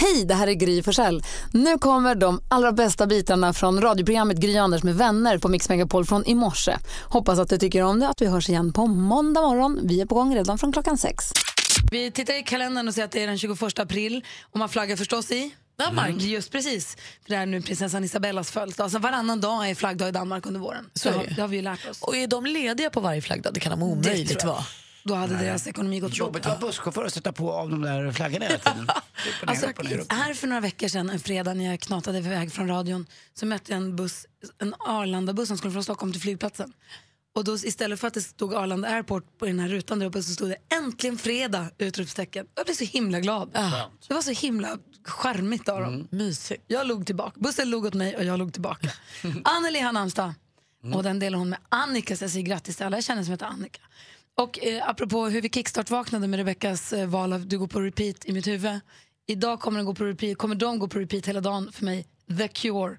Hej, det här är Gry Forssell. Nu kommer de allra bästa bitarna från radioprogrammet Gry Anders med vänner på Mix Megapol från i morse. Hoppas att du tycker om det att vi hörs igen på måndag morgon. Vi är på gång redan från klockan sex. Vi tittar i kalendern och ser att det är den 21 april och man flaggar förstås i Danmark. Mm. Just precis, för det är nu prinsessan Isabellas födelsedag. Alltså varannan dag är flaggdag i Danmark under våren. Så, Så har, det har vi ju lärt oss. Och är de lediga på varje flaggdag? Det kan de omöjligt vara. Då hade Nej. deras ekonomi gått Jobbigt att vara busschaufför och sätta på av de där flaggorna hela tiden. alltså, här för några veckor sedan, en fredag när jag knatade iväg från radion, så mötte jag en buss, en Arlanda-buss som skulle från Stockholm till flygplatsen. Och då istället för att det stod Arlanda Airport på den här rutan där uppe så stod det äntligen fredag! Utropstecken. Jag blev så himla glad. Ja. Det var så himla charmigt av dem. Mm. Mysigt. Jag log tillbaka. Bussen log åt mig och jag log tillbaka. Anneli har namnsdag. Mm. Och den delar hon med Annika så jag säger grattis till alla jag känner som heter Annika. Och eh, apropå hur vi kickstart-vaknade med Rebeckas eh, val av Du går på repeat i mitt huvud. Idag kommer, den gå på repeat, kommer de gå på repeat hela dagen för mig. The Cure.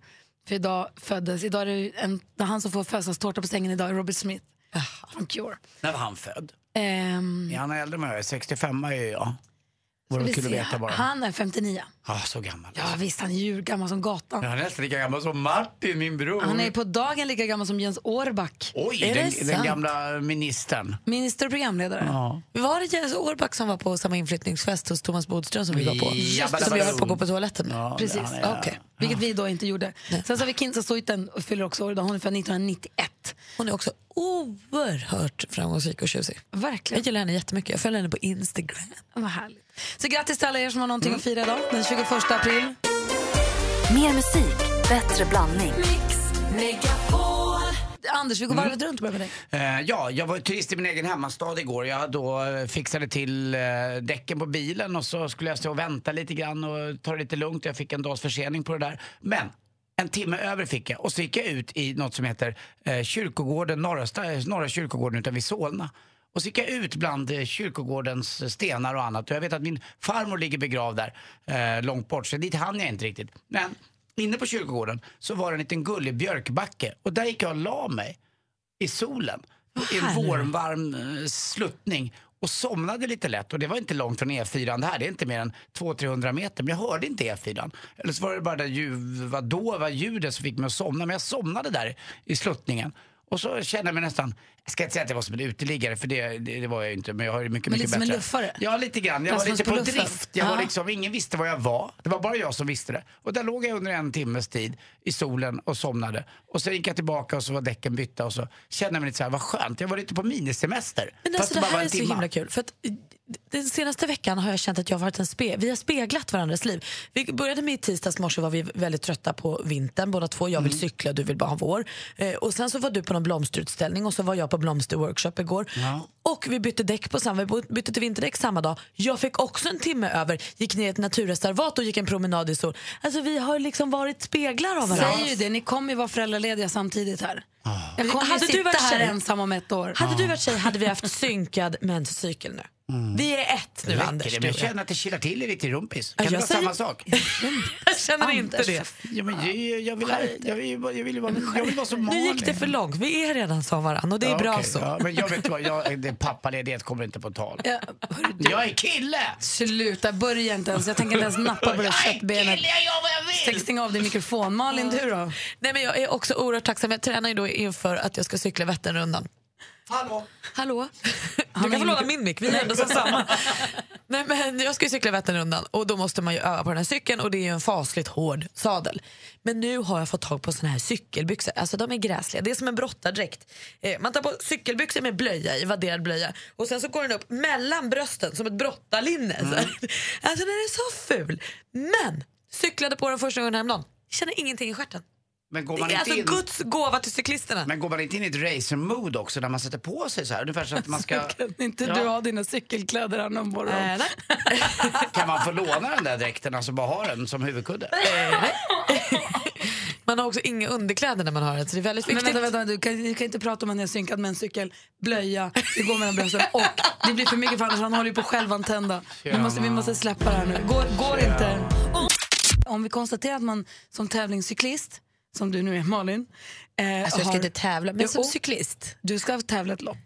För idag föddes, idag är det en, han som får födelsedagstårta på sängen idag, Robert Smith. Från Cure. När var han född? Um, är han äldre än jag? 65 är jag. Vore kul att veta bara. Han är 59. Ah, så gammal. Ja visst, han är ju gammal som gatan. Ja, han är nästan lika gammal som Martin, min bror. Han är på dagen lika gammal som Jens Årback. Oj, är den, den gamla ministern. Minister och programledare. Ja. Var det Jens Årback som var på samma inflyttningsfest hos Thomas Bodström som vi var på? Ja, som vi höll på att gå på toaletten med? Ja, Precis, okej. Okay. Vilket vi då inte gjorde. Nej. Sen så har vi Kinsa Soiten och fyller också år idag. Hon är född 1991. Hon är också oerhört framgångsrik och tjusig. Verkligen. Jag gillar henne jättemycket. Jag följer henne på Instagram. Vad härligt. Så grattis till alla er som har någonting mm. att fira idag, den 21 april. Mer musik, bättre blandning. Mix, Megapol. Anders, vi går varvet mm. runt och med dig. Uh, ja, jag var turist i min egen hemmastad igår. Jag då fixade till uh, däcken på bilen och så skulle jag stå och vänta lite grann och ta det lite lugnt. Jag fick en dags försening på det där. Men en timme över fick jag och så gick jag ut i något som heter eh, kyrkogården, norra, norra kyrkogården utanför Solna. Och så gick jag ut bland eh, kyrkogårdens stenar och annat. Och jag vet att min farmor ligger begravd där, eh, långt bort, så dit hann jag inte riktigt. Men inne på kyrkogården så var det en liten gullig björkbacke. Och där gick jag och la mig i solen. I en vårvarm eh, sluttning och somnade lite lätt. Och det var inte långt från E4 det här. Det är inte mer än 200-300 meter. Men jag hörde inte E4. Eller så var det bara det då var ljudet som fick mig att somna. Men jag somnade där i sluttningen. Och så kände jag mig nästan, jag ska inte säga att jag var som en uteliggare för det, det, det var jag inte. Men jag har mycket, men mycket lite bättre. som en luffare? Ja, lite grann. Jag var lite på, på drift. Jag var liksom, ingen visste var jag var. Det var bara jag som visste det. Och där låg jag under en timmes tid i solen och somnade. Och sen gick jag tillbaka och så var däcken bytta och så kände jag mig lite så här, vad skönt. Jag var lite på minisemester. Men alltså, det, det här är så himla kul. För att, den senaste veckan har jag känt att jag har varit en spe vi har speglat varandras liv. Vi började med i tisdags morse var vi väldigt trötta på vintern båda två. Jag vill mm. cykla, du vill bara ha vår. Eh, och sen så var du på någon blomsterutställning och så var jag på blomsterworkshop igår. Ja. Och vi bytte däck på samma, vi bytte till vinterdäck samma dag. Jag fick också en timme över, gick ner i ett naturreservat och gick en promenad i sol. Alltså vi har liksom varit speglar av varandra. Säg ju det, ni kommer ju vara föräldralediga samtidigt här. Ah. Jag kommer hade du varit här tjej? ensam om ett år. Hade ah. du varit tjej hade vi haft synkad menscykel nu. Mm. Vi är ett nu, Anders. Det, men jag känner att det kilar till lite i rumpis. Kan ja, det vara säger... samma sak? jag känner Anders. inte det. Ja, men jag, jag, vill, jag, vill, jag, vill, jag, vill, vara, jag vill vara som Nu gick det för långt. Vi är redan som varandra och det är ja, bra okay. så. Ja, men jag vet vad, jag, det, pappaledighet kommer inte på tal. Ja, jag är kille! Sluta, börja inte ens. Jag tänker inte ens nappa på det köttbenet. Jag är kille, jag gör vad jag vill! Stäng av din mikrofon. Malin, du då? Nej, men jag är också oerhört tacksam. Jag tränar ju då inför att jag ska cykla Vätternrundan. Hallå? Hallå? Du kan få låna min mick, vi är ändå som samma. Nej, men jag ska ju cykla Vätternrundan och då måste man ju öva på den här cykeln och det är ju en fasligt hård sadel. Men nu har jag fått tag på såna här cykelbyxor, alltså de är gräsliga. Det är som en brottardräkt. Eh, man tar på cykelbyxor med blöja i, vadderad blöja och sen så går den upp mellan brösten som ett brottarlinne. Mm. Alltså den är så ful. Men cyklade på den första gången häromdagen, känner ingenting i stjärten. Men går man det är alltså in... Guds gåva till cyklisterna. Men går man inte in i ett racer-mood också där man sätter på sig så här? Ungefär så att man ska... kan inte ja. du ha dina cykelkläder här någon morgon? Äh, kan man få låna den där dräkten, alltså bara ha den som huvudkudde? Man har också inga underkläder när man har det, så det är väldigt Men viktigt. vänta, vänta, du kan, du kan inte prata om att han är synkad med en cykel, blöja, det går mellan brösten och det blir för mycket för annars han håller ju på självantända. Vi måste, vi måste släppa det här nu. Går, går inte. Om vi konstaterar att man som tävlingscyklist, som du nu är Malin. Eh, Alltså, jag ska har- inte tävla, men Jo, som cyklist. Du ska tävla ett lopp.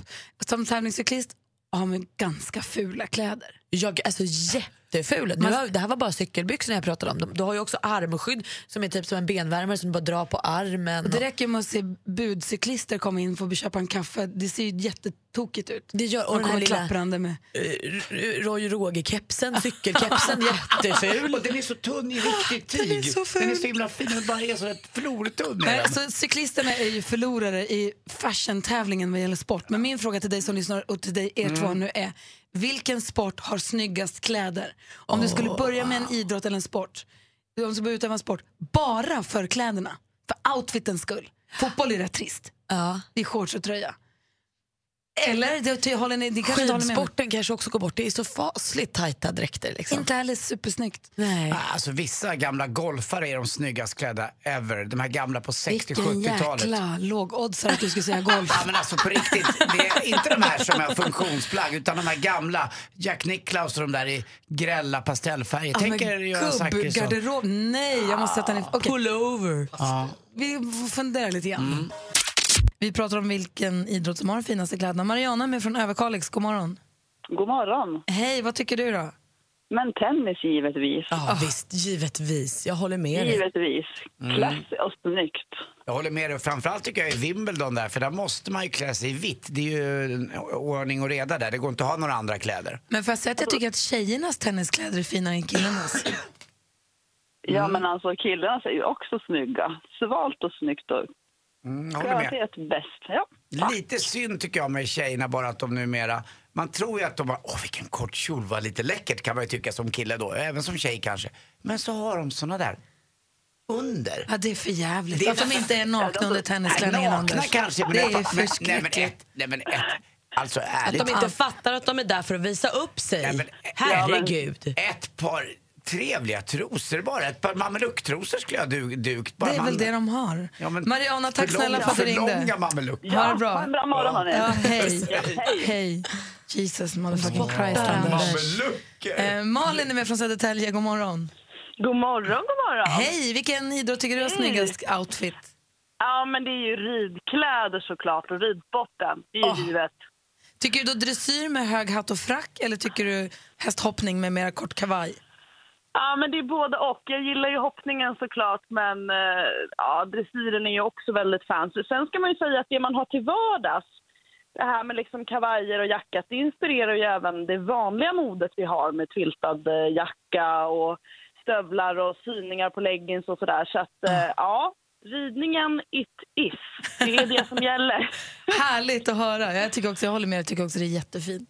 Som tävlingscyklist har man ganska fula kläder. Jag alltså jätteful. Nu Man- har, det här var bara cykelbyxorna jag pratade om. Du har ju också armskydd som är typ som en benvärmare som du bara drar på armen. Det räcker med att se budcyklister komma in och köpa en kaffe. Det ser ju jättetokigt ut. Det gör, och De den här kommer lilla klapprande med... eh, Roy Roger-kepsen, cykelkepsen, jätteful. Och den är så tunn i riktigt tyg. Den är så ful. Den är så himla fin, den bara är så rätt flortunn. Nej, den. alltså, cyklisterna är ju förlorare i fashion-tävlingen vad gäller sport. Men min fråga till dig som lyssnar och till dig er Mm. två nu är vilken sport har snyggast kläder? Om du skulle börja med en idrott eller en sport, om du börja utöva en sport, bara för kläderna, för outfitens skull. Fotboll är rätt trist. Ja. Det är shorts och tröja. Eller, det, håller ni, det kanske. Skidsporten kanske också går bort. Det är så fasligt tajta dräkter. Liksom. Inte heller supersnyggt. Nej. Ah, Alltså vissa gamla golfare är de snyggast klädda ever. De här gamla på Vilken 60-70-talet. jäkla lågoddsare att du skulle säga golf. Ja men alltså på riktigt, det är inte de här som är funktionsplagg utan de här gamla Jack Nicklaus och de där i grälla pastellfärger. Tänk er Göran Zachrisson. Nej, jag måste sätta ner... Okej. Pullover. Vi får fundera lite grann. Mm. Vi pratar om vilken idrott som har de finaste kläderna. Mariana är med från Överkalix. God morgon. God morgon. Hej, vad tycker du då? Men tennis givetvis. Ja, visst, givetvis. Jag håller med dig. Givetvis. Klass och snyggt. Jag håller med dig. Framförallt tycker jag i Wimbledon där, för där måste man ju klä sig i vitt. Det är ju ordning och reda där. Det går inte att ha några andra kläder. Men får jag säga att jag tycker att tjejernas tenniskläder är finare än killarnas? Ja, men alltså killarna är ju också snygga. Svalt och snyggt och Mm, garanterat bäst. Ja. Lite synd tycker jag med tjejerna bara att de numera, man tror ju att de bara, åh vilken kort kjol, vad lite läckert kan man ju tycka som kille då, även som tjej kanske. Men så har de såna där under. Ja, det är för jävligt. Det är- Att de inte är nakna under tennisklänningen, Nej, nakna Anders. kanske, men det ett är men- för nej, men ett, nej men ett, alltså Att ärligt. de inte fattar att de är där för att visa upp sig. Nej, men- Herregud. Ett par trevliga trosor bara, ett par mamelucktrosor skulle jag du, dukt. Bara Det är väl det de har. Ja, men Mariana, tack för snälla långa- för att du För långa ringde. mamelucker. Ha det bra. Ha en bra morgon. Ja, hej. Ja, hej. hej. Jesus motherfucking Christ, Anders. Eh, Malin är med från Södertälje. God morgon. God morgon, god morgon. Hej, vilken idrott tycker du har snyggast outfit? Ja, men det är ju ridkläder såklart och ridsporten. Det är ju givet. Tycker du då dressyr med hög hatt och frack eller tycker du hästhoppning med mer kort kavaj? Ja, men det är både och. Jag gillar ju hoppningen såklart, men eh, ja, dressyren är ju också väldigt fancy. Sen ska man ju säga att det man har till vardags, det här med liksom kavajer och jacka, det inspirerar ju även det vanliga modet vi har med tviltad eh, jacka och stövlar och syningar på leggings och sådär. Så att eh, ja, ridningen it is. Det är det som gäller. Härligt att höra. Jag tycker också, jag håller med, jag tycker också det är jättefint.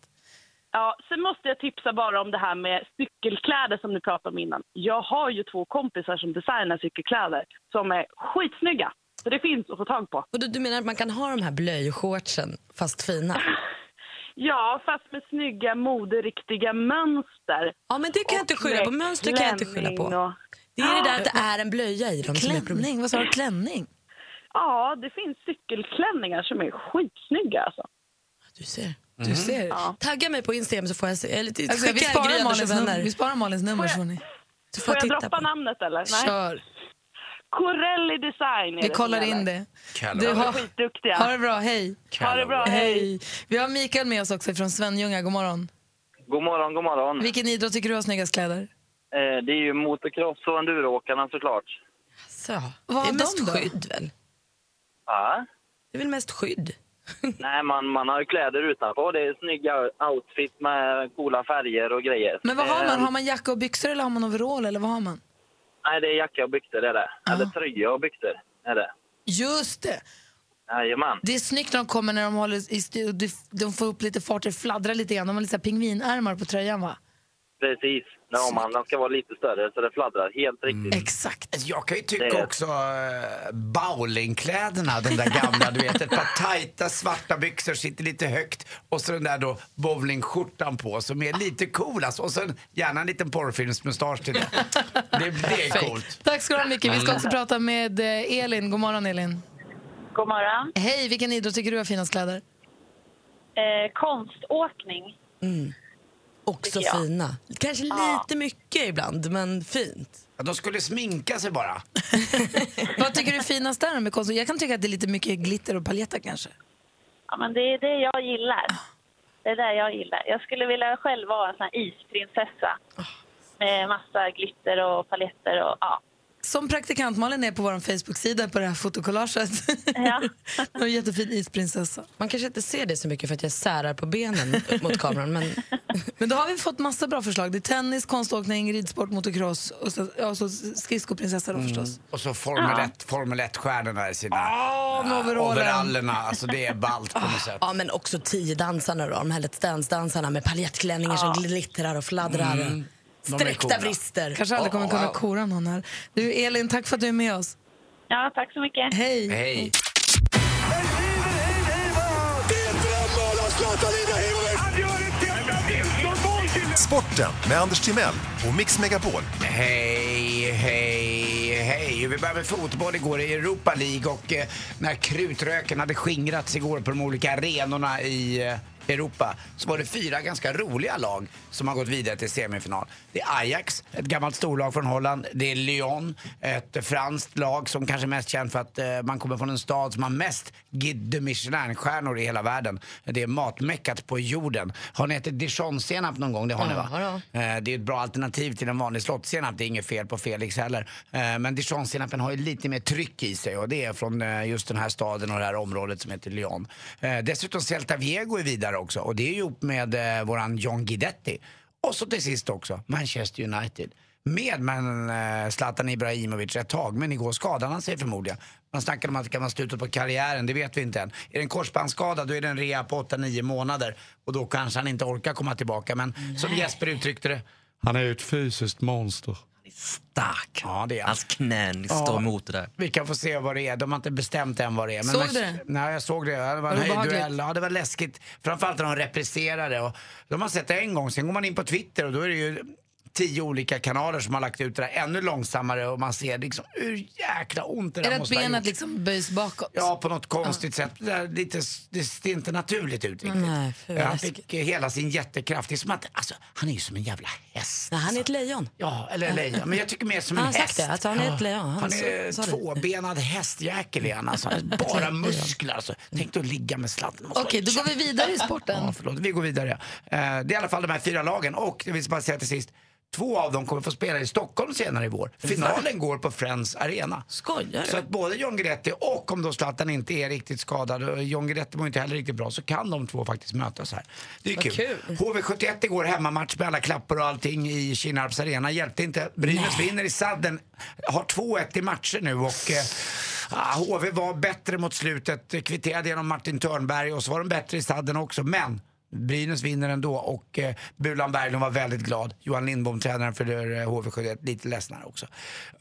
Ja, sen måste jag tipsa bara om det här med cykelkläder som ni pratade om innan. Jag har ju två kompisar som designar cykelkläder som är skitsnygga. Så det finns att få tag på. Och du, du menar att man kan ha de här blöjshortsen fast fina? Ja, fast med snygga moderiktiga mönster. Ja, men det kan jag inte skylla på. Mönster kan jag inte skylla på. och- Det är det där att det är en blöja i dem som är problemet. Klänning, vad sa du? Klänning? Ja, det finns cykelklänningar som är skitsnygga alltså. Du ser. Du ser. Ja. Tagga mig på Instagram så får jag se. Eller, Alltså, vi, skicka sparar Anders Malins och num- vi sparar Malins nummer så får ni. Så Får jag titta droppa på. namnet eller? Nej. Kör. Corelli Design är Vi det kollar som in gäller. det. Kalle. Du har, skitduktiga. ha det bra, hej. Ha det bra, hej. Hej. Vi har Mikael med oss också från Svenljunga. God morgon. God morgon, god morgon. Vilken idrott tycker du har snyggast kläder? Eh, det är ju motocross och enduroåkarna såklart. Så. Vad det har är mest de då? skydd väl? Ja. Det är väl mest skydd? Nej, man, man har ju kläder utanpå. Det är snygga outfit med coola färger och grejer. Men vad har man? Eh, Har man jacka och byxor eller har man overall eller vad har man? Nej, det är jacka och byxor det är det. Eller tröja och byxor är det. Just det! Jajamän. Det är snyggt när de kommer när de håller i de- får upp lite fart, det fladdrar lite grann. De har lite pingvinärmar på tröjan va? Precis. Man, den ska vara lite större så det fladdrar. Helt riktigt. Exakt. Jag kan ju tycka Det- också uh, bowlingkläderna, de där gamla, du vet ett par tajta svarta byxor, sitter lite högt och så den där då bowlingskjortan på som är lite cool alltså. Och sen gärna en liten porrfilmsmustasch till det. Det, det är coolt. Tack ska du ha Micke. Vi ska också prata med eh, Elin. God morgon Elin. God morgon. Hej, vilken idrott tycker du har finast kläder? Eh, konståkning. Också fina. Kanske Ja. lite mycket ibland, men fint. Ja, de skulle sminka sig bara. Vad tycker du är finast där med konst? Jag kan tycka att det är lite mycket glitter och paljetter kanske. Ja, men det är det jag gillar. Det är det jag gillar. Jag skulle vilja själv vara en sån här isprinsessa. Med massa glitter och paletter och ja. Som praktikant Malin är på vår Facebook-sida på det här fotokollaget. Ja. en jättefin isprinsessa. Man kanske inte ser det så mycket för att jag särar på benen mot kameran. Men Men då har vi fått massa bra förslag. Det är tennis, konståkning, ridsport, motocross och så, ja, så skridskoprinsessa då förstås. Och så Formel 1, Formel 1-stjärnorna i sina Ah, overallen. overallerna. Alltså det är ballt på något sätt. Ja, men också tio dansarna då, de här Let's Dance-dansarna med paljettklänningar som glittrar och fladdrar. Mm. Sträckta vrister. Kanske aldrig kommer kunna kora någon här. Du Elin, tack för att du är med oss. Ja, tack så mycket. Hej. Hej. Sporten med Anders Timell och Mix Megapol. Hej, hej, hej. Vi började med fotboll igår i Europa League och eh, när krutröken hade skingrats igår på de olika arenorna i eh, Europa så var det fyra ganska roliga lag som har gått vidare till semifinal. Det är Ajax, ett gammalt storlag från Holland. Det är Lyon, ett franskt lag som kanske är mest känt för att eh, man kommer från en stad som har mest Guide de Michelin-stjärnor i hela världen. Det är matmeckat på jorden. Har ni ätit dijonsenap någon gång? Det har ni va? Ja, Eh, Det är ett bra alternativ till en vanlig slottsenap. Det är inget fel på Felix heller. Eh, Men dijonsenapen har ju lite mer tryck i sig och det är från eh, just den här staden och det här området som heter Lyon. Dessutom Celta Vigo är vidare också och det är ihop med eh, våran John Guidetti. Och så till sist också Manchester United. Med men, eh, Zlatan Ibrahimovic ett tag, men igår skadade han sig förmodligen. Man snackade om att det kan vara slutet på karriären, det vet vi inte än. Är det en korsbandsskada då är det en rea på 8-9 månader och då kanske han inte orkar komma tillbaka. Men som Jesper uttryckte det, han är ju ett fysiskt monster. Stark. Ja, det är han. Hans knän står emot det där. Vi kan få se vad det är. De har inte bestämt än vad det är. Såg man, du det? Nej, jag såg det. Det var Var en höjdduell. Ja, det var läskigt. Framförallt när de represserade. Och de har sett det en gång, sen går man in på Twitter och då är det ju tio olika kanaler som har lagt ut det där ännu långsammare och man ser liksom hur jäkla ont det Är där det att måste ha benet gjort. liksom böjs bakåt? Ja, på något konstigt sätt. Det, där, lite, det ser inte naturligt ut riktigt. Nej, för han läskigt. fick eh, hela sin jättekraft. Det är som att, alltså, han är ju som en jävla häst. Nej, han är ett lejon. Ja, eller lejon. Men jag tycker mer som Han en har häst. sagt det, att han är ett lejon. Han Han sa- är sa det. tvåbenad hästjäkel är han. Alltså. Han Bara muskler. Alltså. Tänk dig att ligga med sladden. Måste Okej, då vara- går vi vidare i sporten. Ja, förlåt. Vi går vidare. Eh, Det är i alla fall de här fyra lagen. Och jag vill bara säga till sist. Två av dem kommer få spela i Stockholm senare i vår. Finalen går på Friends Arena. Skojar Så att både John Guidetti och om då Zlatan inte är riktigt skadad och John Guidetti mår inte heller riktigt bra så kan de två faktiskt mötas här. Det är Vad kul. kul. HV71 igår hemmamatch med alla klappar och allting i Kinnarps arena. Hjälpte inte. Brynäs vinner i sadden. Har 2-1 i matcher nu och eh, ah, HV var bättre mot slutet. Kvitterade genom Martin Törnberg och så var de bättre i sadden också. Men Brynäs vinner ändå och eh, Bulan Berglund var väldigt glad. Johan Lindbom, tränaren för eh, HV71, lite ledsnare också.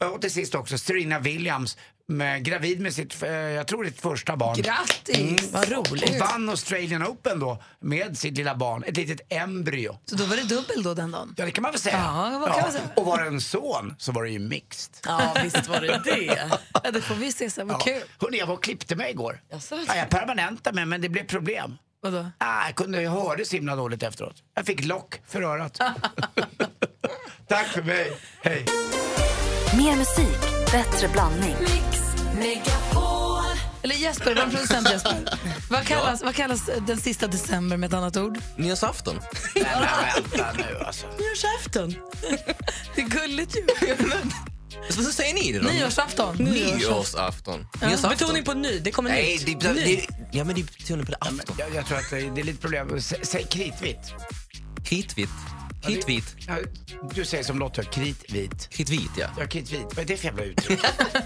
Eh, Och till sist också Serena Williams, med, gravid med sitt, eh, jag tror sitt första barn. Grattis! Vad roligt. Och vann Australian Open då med sitt lilla barn, ett litet embryo. Så då var det dubbel då den dagen? Ja det kan man väl säga. Ja, vad kan man säga? Och var det en son så var det ju mixed. Ja, visst var det det. Ja, det får vi se sen. Vad kul. Hörrni, jag var och klippte mig igår. Jaså? Ja, jag permanentade mig men det blev problem. Vadå? Ah, jag, kunde, jag hörde så himla dåligt efteråt. Jag fick lock för örat. Tack för mig. Hej. Mer musik, bättre blandning. Eller Jesper, vår producent Jesper. Vad kallas, vad kallas den sista december med ett annat ord? Nyårsafton. Nej, men vänta nu alltså. Nyårsafton. Det är gulligt ju. Vad säger ni det då? Nyårsafton. Nyårsafton. Betoning på ny, det kommer Nej, nytt. det, det, Ny. Ja, men det är betoning på det afton. Jag, jag tror att det det är lite problem. Sä- Säg kritvitt. Kritvit. Kritvit. Ja, du säger som Lotta, kritvit. Kritvit, ja. Ja, kritvit. Vad är det för jävla uttryck?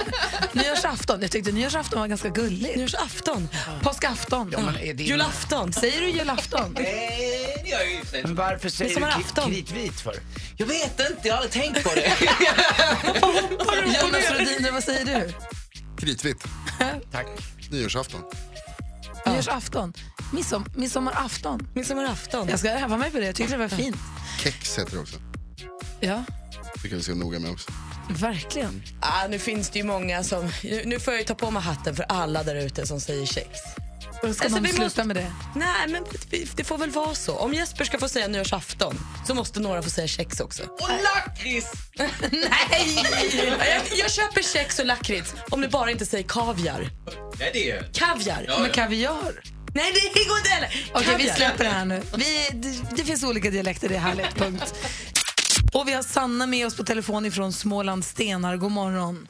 Nyårsafton. Jag tyckte nyårsafton var ganska gulligt. Nyårsafton. Påskafton. Ja, men är det Julafton. Säger du julafton? Nej, det gör jag ju Men varför säger du kri- kritvit för? Jag vet inte, jag har aldrig tänkt på det. Jonas Rhodiner, vad säger du? Kritvitt. Tack. Nyårsafton. Nyårsafton. Midsom, midsommarafton. Midsommarafton. Jag ska öva mig på det. Jag tyckte det var fint. Kex heter det också. Ja, Det kan vi se noga med också. verkligen. Ah, nu finns det ju många som... Nu nu får jag ju ta på mig hatten för alla där ute som säger kex. Ska någon vi sluta måste- med det. Nej, men det får väl vara så. Om Jesper ska få säga nyårsafton så måste några få säga kex också. Och lakrits! Nej! Jag, jag köper kex och lakrits om du bara inte säger kaviar. Nej, det är Kaviar. Ja, Men kaviar? Nej, det går inte heller. Okej, vi släpper det här nu. Vi, det, det finns olika dialekter, det är härligt. Punkt. Och vi har Sanna med oss på telefon ifrån Småland Stenar. God morgon.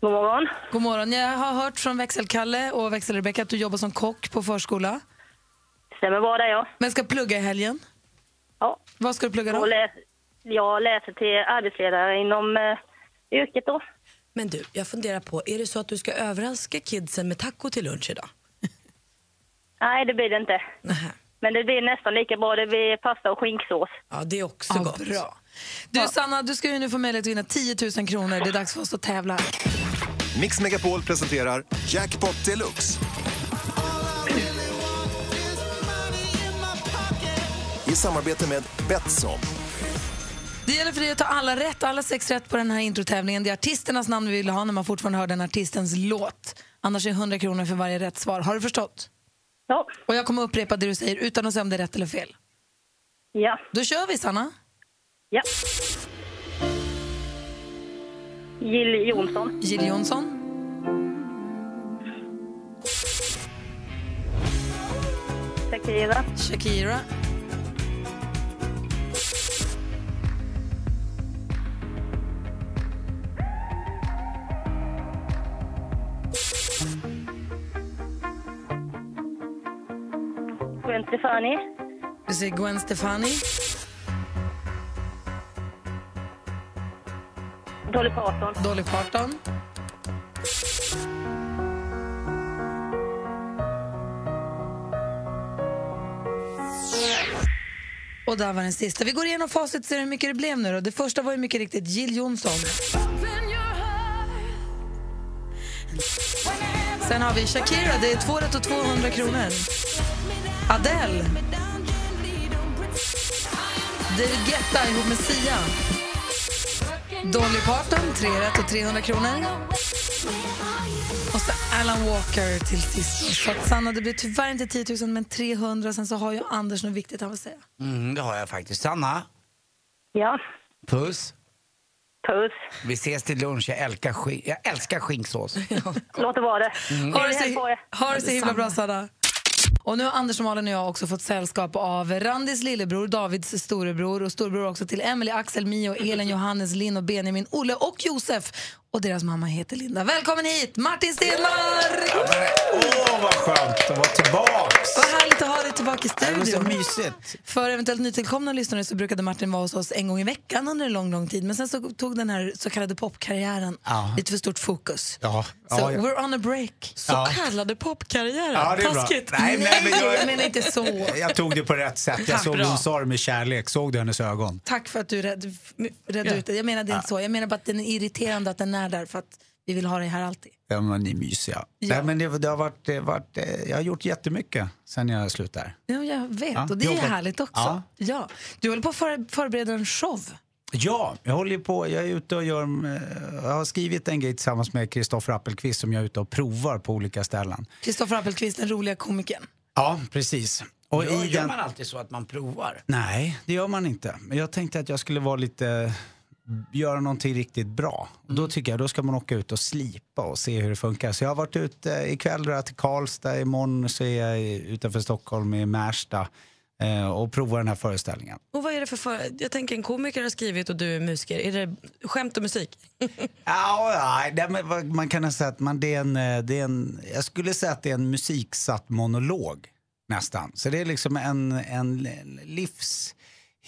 God morgon. God morgon. Jag har hört från växelkalle och växelrebecka att du jobbar som kock på förskola. Stämmer bra det, ja. Men ska plugga i helgen. Ja. Vad ska du plugga då? Läs, jag läser till arbetsledare inom eh, yrket då. Men du, jag funderar på, är det så att du ska överraska kidsen med taco till lunch idag? Nej, det blir det inte. Men det blir nästan lika bra. Det blir pasta och skinksås. Ja, det är också Ja, gott. bra. Du Sanna, du ska ju nu få möjlighet att vinna 10 000 kronor. Det är dags för oss att tävla. Mix Megapol presenterar Jackpot Deluxe. I samarbete med Betsson. Det gäller för dig att ta alla rätt, alla sex rätt på den här introtävlingen. Det är artisternas namn vi vill ha när man fortfarande hör den artistens låt. Annars är 100 kronor för varje rätt svar. Har du förstått? Ja. Och jag kommer upprepa det du säger utan att säga om det är rätt eller fel. Ja. Då kör vi, Sanna. Ja. Jill Johnson. Jill Johnson. Shakira. Shakira. Gwen Stefani. Vi säger Gwen Stefani. Dolly Parton. Dolly Parton. Och där var den sista. Vi går igenom facit och ser hur mycket det blev nu då. Det första var ju mycket riktigt Jill Johnson. Sen har vi Shakira, det är två rätt och 200 kronor. Adele. David Guetta ihop med Sia. Dolly Parton, tre rätt och 300 kronor. Och så Alan Walker till sist. Så Sanna, det blir tyvärr inte 10 000 men 300. Sen så har ju Anders något viktigt han vill säga. Mm, det har jag faktiskt. Sanna, Ja. puss. Puss. Vi ses till lunch. Jag älskar, skin- jag älskar skinksås. Låt vara det. Mm. Ha det så, ha det så himla bra, Sanna. Och nu har Anders och Malin och jag också fått sällskap av Randis lillebror, Davids storebror och storebror också till Emily, Axel, Mio, Elin, Johannes, Linn och Benjamin, Olle och Josef. Och deras mamma heter Linda. Välkommen hit, Martin Stenmark! Åh, vad skönt att vara tillbaks! Vad härligt att ha dig tillbaka i Det var så studion. mysigt. För eventuellt nytillkomna lyssnare så brukade Martin vara hos oss en gång i veckan under en lång, lång tid. Men sen så tog den här så kallade popkarriären Ja. lite för stort fokus. Ja, Så ja, ja. we're on a break. Så Ja. kallade popkarriären. Ja, det är bra. Taskigt. Nej, nej, men jag- jag menar inte så. Jag tog det på rätt sätt. Jag Tack. såg hon sa det med kärlek. Såg du hennes ögon? Tack för att du red, redde Ja. ut det. Jag menar det är inte så. Jag menar bara att den är irriterande att den är där för att vi vill ha dig här alltid. Ja, men ni är mysiga. Ja. Nej, men det, det har varit, det har varit, eh, jag har gjort jättemycket sen jag slutade. Ja, jag vet. Ja, och det är jobbat. härligt också. Ja. Ja. Du håller på att för, förbereda en show. Ja, jag håller på. Jag är ute och gör... eh, Jag har skrivit en grej tillsammans med Kristoffer Appelqvist som jag är ute och provar på olika ställen. Kristoffer Appelqvist, den roliga komikern. Ja, precis. Och Gör, i gör den... man alltid så att man provar? Nej, det gör man inte. Men jag tänkte att jag skulle vara lite göra någonting riktigt bra. Och då tycker jag då ska man åka ut och slipa och se hur det funkar. Så jag har varit ute, ikväll drar jag till Karlstad, imorgon så är jag utanför Stockholm i Märsta eh, och provar den här föreställningen. Och vad är det för, för Jag tänker en komiker har skrivit och du är musiker. Är det skämt och musik? Ja, man kan säga att man, det är en, eh, det är en, jag skulle säga att det är en musiksatt monolog nästan. Så det är liksom en, en livs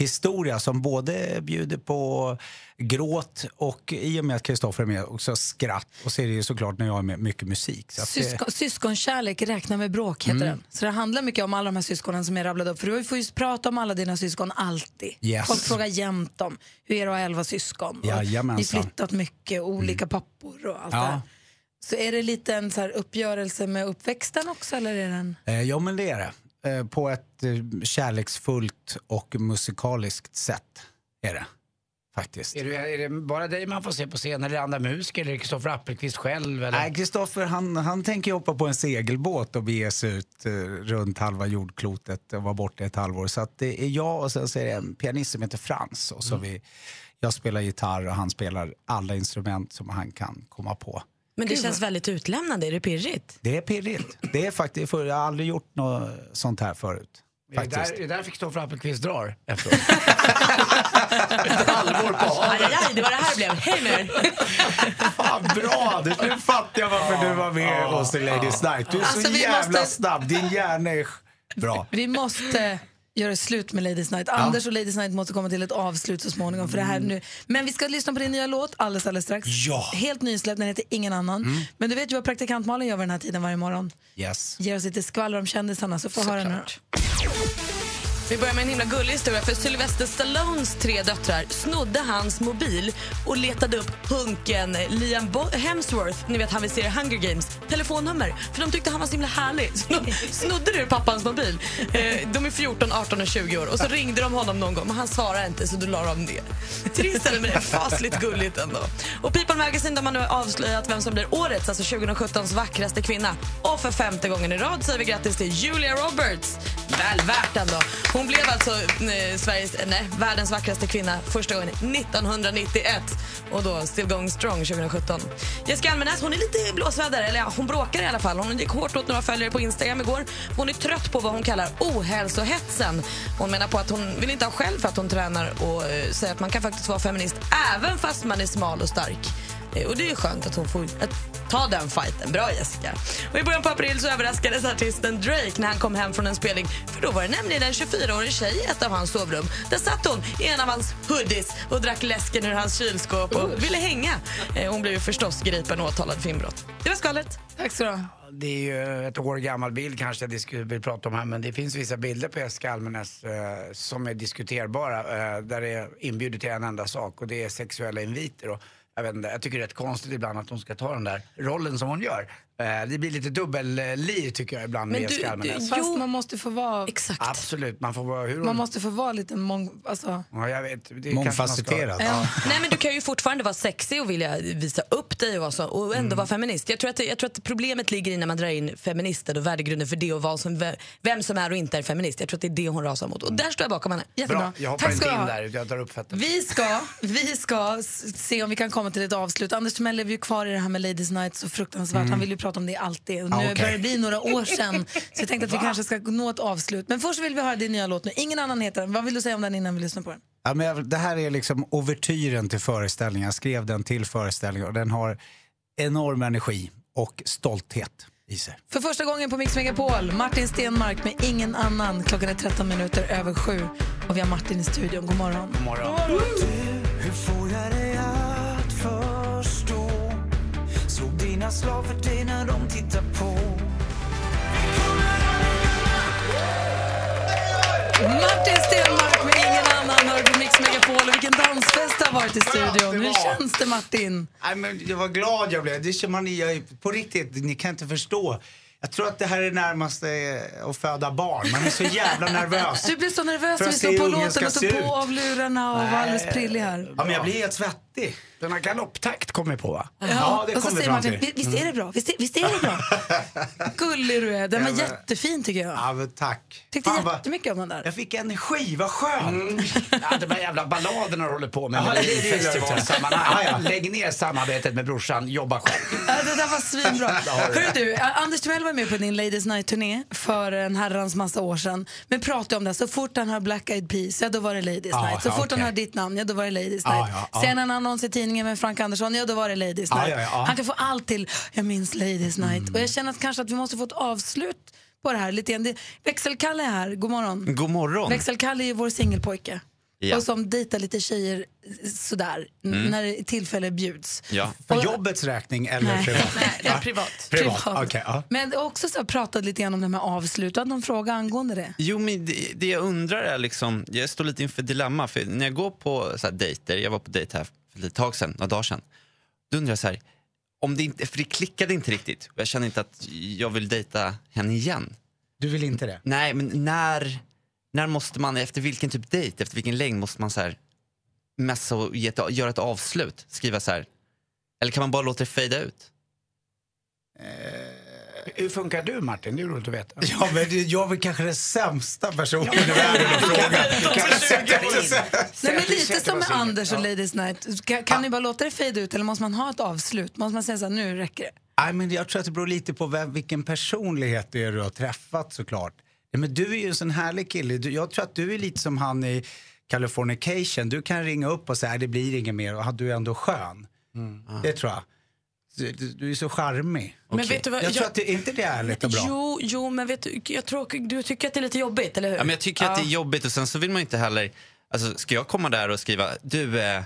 historia som både bjuder på gråt och i och med att Kristoffer är med också skratt. Och så är det ju såklart när jag är med mycket musik. Så att det, Syskon, syskonkärlek, räkna med bråk heter Mm. den. Så det handlar mycket om alla de här syskonen som är rabblade upp. För du får ju prata om alla dina syskon alltid. Yes. Folk frågar jämt om hur är det att ha elva syskon. Och Ni Jajamensan. flyttat mycket, olika pappor och allt Ja. det här. Så är det lite en så uppgörelse med uppväxten också eller är det en... Eh, ja, men det är det. Eh, på ett eh, kärleksfullt och musikaliskt sätt är det faktiskt. Är det, är det bara dig man får se på scen eller andra musiker? Eller Kristoffer Appelqvist själv? Eller? Nej, Kristoffer han, han tänker hoppa på en segelbåt och bege sig ut eh, runt halva jordklotet och vara borta ett halvår. Så det är jag och sen så är det en pianist som heter Frans. Och så Mm. vi, jag spelar gitarr och han spelar alla instrument som han kan komma på. Men det Gud, känns väldigt utlämnande. Är det pirrigt? Det är pirrigt. Det är faktiskt, för jag har aldrig gjort något sånt här förut. Är det, Faktiskt. där, är det därför Kristoffer Appelqvist drar efteråt? Ett halvår på Aj, aj, aj, det var det här det blev. Hej med er. Fan, bra nu fattar jag varför du var med hos Ladies Night. Du är Alltså, så jävla måste- snabb, din hjärna är bra. Vi måste göra slut med Ladies Night. Anders och Ladies Night måste komma till ett avslut så småningom. För det här nu. Men vi ska lyssna på din nya låt alldeles, alldeles strax. Ja. Helt nysläppt, den heter Ingen annan. Men du vet ju vad praktikant Malin gör vid den här tiden varje morgon. Yes. Ger oss lite skvaller om kändisarna, så få höra nu. Vi börjar med en himla gullig historia. För Sylvester Stallones tre döttrar snodde hans mobil och letade upp hunken Liam Bo- Hemsworth, ni vet han vi ser i Hunger Games, telefonnummer. För de tyckte han var så himla härlig. Så de snodde ur pappans mobil. Eh, de är 14, 18 och 20 år. Och så ringde de honom någon gång, men han svarade inte så då la de ner. Trist eller men det är fasligt gulligt ändå. Och People Magazine där har nu avslöjat vem som blir årets, alltså 2017s vackraste kvinna. Och för femte gången i rad säger vi grattis till Julia Roberts. Väl värt ändå. Hon hon blev alltså eh, Sveriges, nej, världens vackraste kvinna första gången 1991 och då Still Going Strong 2017. Jessica Almenäs hon är lite i blåsväder, eller ja, hon bråkar i alla fall. Hon gick hårt åt några följare på Instagram igår. Hon är trött på vad hon kallar ohälsohetsen. Hon menar på att hon vill inte ha själv för att hon tränar och eh, säger att man kan faktiskt vara feminist även fast man är smal och stark. Eh, Och det är skönt att hon får att ta den fighten. Bra Jessica. Och I början på april så överraskades artisten Drake när han kom hem från en spelning. För då var det nämligen en 24-årig tjej i ett av hans sovrum. Där satt hon i en av hans hoodies och drack läsken ur hans kylskåp och ville hänga. Eh, Hon blev ju förstås gripen och åtalad för inbrott. Det var skvallret. Tack så du Det är ju ett år gammal bild kanske jag skulle vill prata om här men det finns vissa bilder på Jessica Almenäs eh, som är diskuterbara eh, där det är inbjudet till en enda sak och det är sexuella inviter. Och jag, vet inte, jag tycker det är rätt konstigt ibland att hon ska ta den där rollen som hon gör. Eh, det blir lite dubbelliv tycker jag ibland med Men du, Jessica Almenäs. fast man måste få vara... Exakt. Absolut, man får vara hur. Man måste få vara lite mång... Alltså... Ja, jag vet. Det Mångfacetterad. Ja. Nej men du kan ju fortfarande vara sexig och vilja visa upp dig och, så, och ändå vara feminist. Jag tror, att, jag tror att problemet ligger i när man drar in feminister och värdegrunden för det och vad som, vem som är och inte är feminist. Jag tror att det är det hon rasar mot. Och där står jag bakom henne. Jättebra. Bra, jag hoppar Tack inte in där, jag tar upp fötterna. Vi ska, vi ska se om vi kan komma till ett avslut. Anders Timell lever ju kvar i det här med Ladies Night så fruktansvärt. Mm. Han vill ju prata om det alltid. Och nu Ah, okej. börjar det bli några år sedan. Så vi tänkte att vi kanske ska nå ett avslut. Men först vill vi höra din nya låt nu. Ingen annan heter den. Vad vill du säga om den innan vi lyssnar på den? Ja, men jag, det här är liksom ouvertyren till föreställningen. Jag skrev den till föreställningen och den har enorm energi och stolthet i sig. För första gången på Mix Megapol, Martin Stenmark med Ingen annan. Klockan är 13 minuter över sju. Och vi har Martin i studion. God morgon. God morgon. Hur får dina slag för dig när de tittar på Martin Stenmark med Ingen annan hör på Mix Megapol. Och vilken dansfest det har varit i studion. Hur känns det Martin? Nej, men jag var glad jag blev. Det känner man, jag, på riktigt, ni kan inte förstå. Jag tror att det här är närmast eh, att föda barn. Man är så jävla nervös. Du blev så nervös För när vi se på låten och tog på av lurarna och var alldeles prillig här. Ja, men jag blir helt svettig. Den här galopptakt kom vi på va? Ja, det och så kom vi säger Martin, till. "Vi- visst är det bra? Visst är, visst är det bra? Gullig du är. Den var Ja, men- jättefin tycker jag. Ja, men tack. Tyckte Fan, jättemycket om den där. Jag fick energi, vad skönt. Ja, de här jävla balladerna du håller på med Ja, det är festivalsammanhang. Ja, ja. Lägg ner samarbetet med brorsan, jobba själv. Ja, det där var svinbra. Har du. Anders Timell var med på din Ladies Night-turné för en herrans massa år sedan. Men pratade om det, så fort han hör Black Eyed Peas, ja då var det Ladies Ja, Night. Så ja, fort okej. han hör ditt namn, ja då var det Ladies Ja, Night. ja, ja. Ser han en annons i tidningen med Frank Andersson, ja då var det Ladies Ja, Night. ja, ja. Han kan få allt till, jag minns Ladies Night. Mm. Och jag känner att kanske att vi måste få ett avslut på det här lite grann. Växelkalle är här, god morgon. God morgon. Växelkalle är ju vår singelpojke. Ja. och som dejtar lite tjejer sådär Mm. när tillfälle bjuds. Ja. För jobbets räkning eller Nej. privat? Nej, Va? privat. Privat, Privat. okej. ja. Men också så här, pratat lite grann om det här med avslut. Du hade någon fråga angående det? Jo, men det, det jag undrar är liksom, jag står lite inför dilemma. För när jag går på så här, dejter, jag var på dejt här för ett tag sedan, några dagar sedan. Då undrar jag så här, om det inte, för det klickade inte riktigt. Och Jag känner inte att jag vill dejta henne igen. Du vill inte det? Nej, men när, när måste man, efter vilken typ dejt, efter vilken längd måste man så här messa och ge ett, göra ett avslut? Skriva så här, eller kan man bara låta det fejda ut? Hur funkar du Martin? Det är roligt att veta. Ja, men det- jag är väl kanske den sämsta personen i världen att fråga. Nej, men lite som med Anders och. Ladies Night. Kan, kan ni bara låta det fejda ut eller måste man ha ett avslut? Måste man säga så här, nu räcker det? Nej, men jag tror att det beror lite på vem, vilken personlighet det är du har träffat såklart. Ja, men du är ju en sån härlig kille. Du, jag tror att du är lite som han i Californication. Du kan ringa upp och säga att det blir inget mer och du är ändå skön. Det tror jag. Du, du, du är så charmig. Men vet du vad, jag tror jag- att det, är inte det ärligt och bra? Jo, jo, men vet du, jag tror, du tycker att det är lite jobbigt, eller hur? Ja, men jag tycker att det är jobbigt och sen så vill man inte heller, alltså ska jag komma där och skriva, du, eh,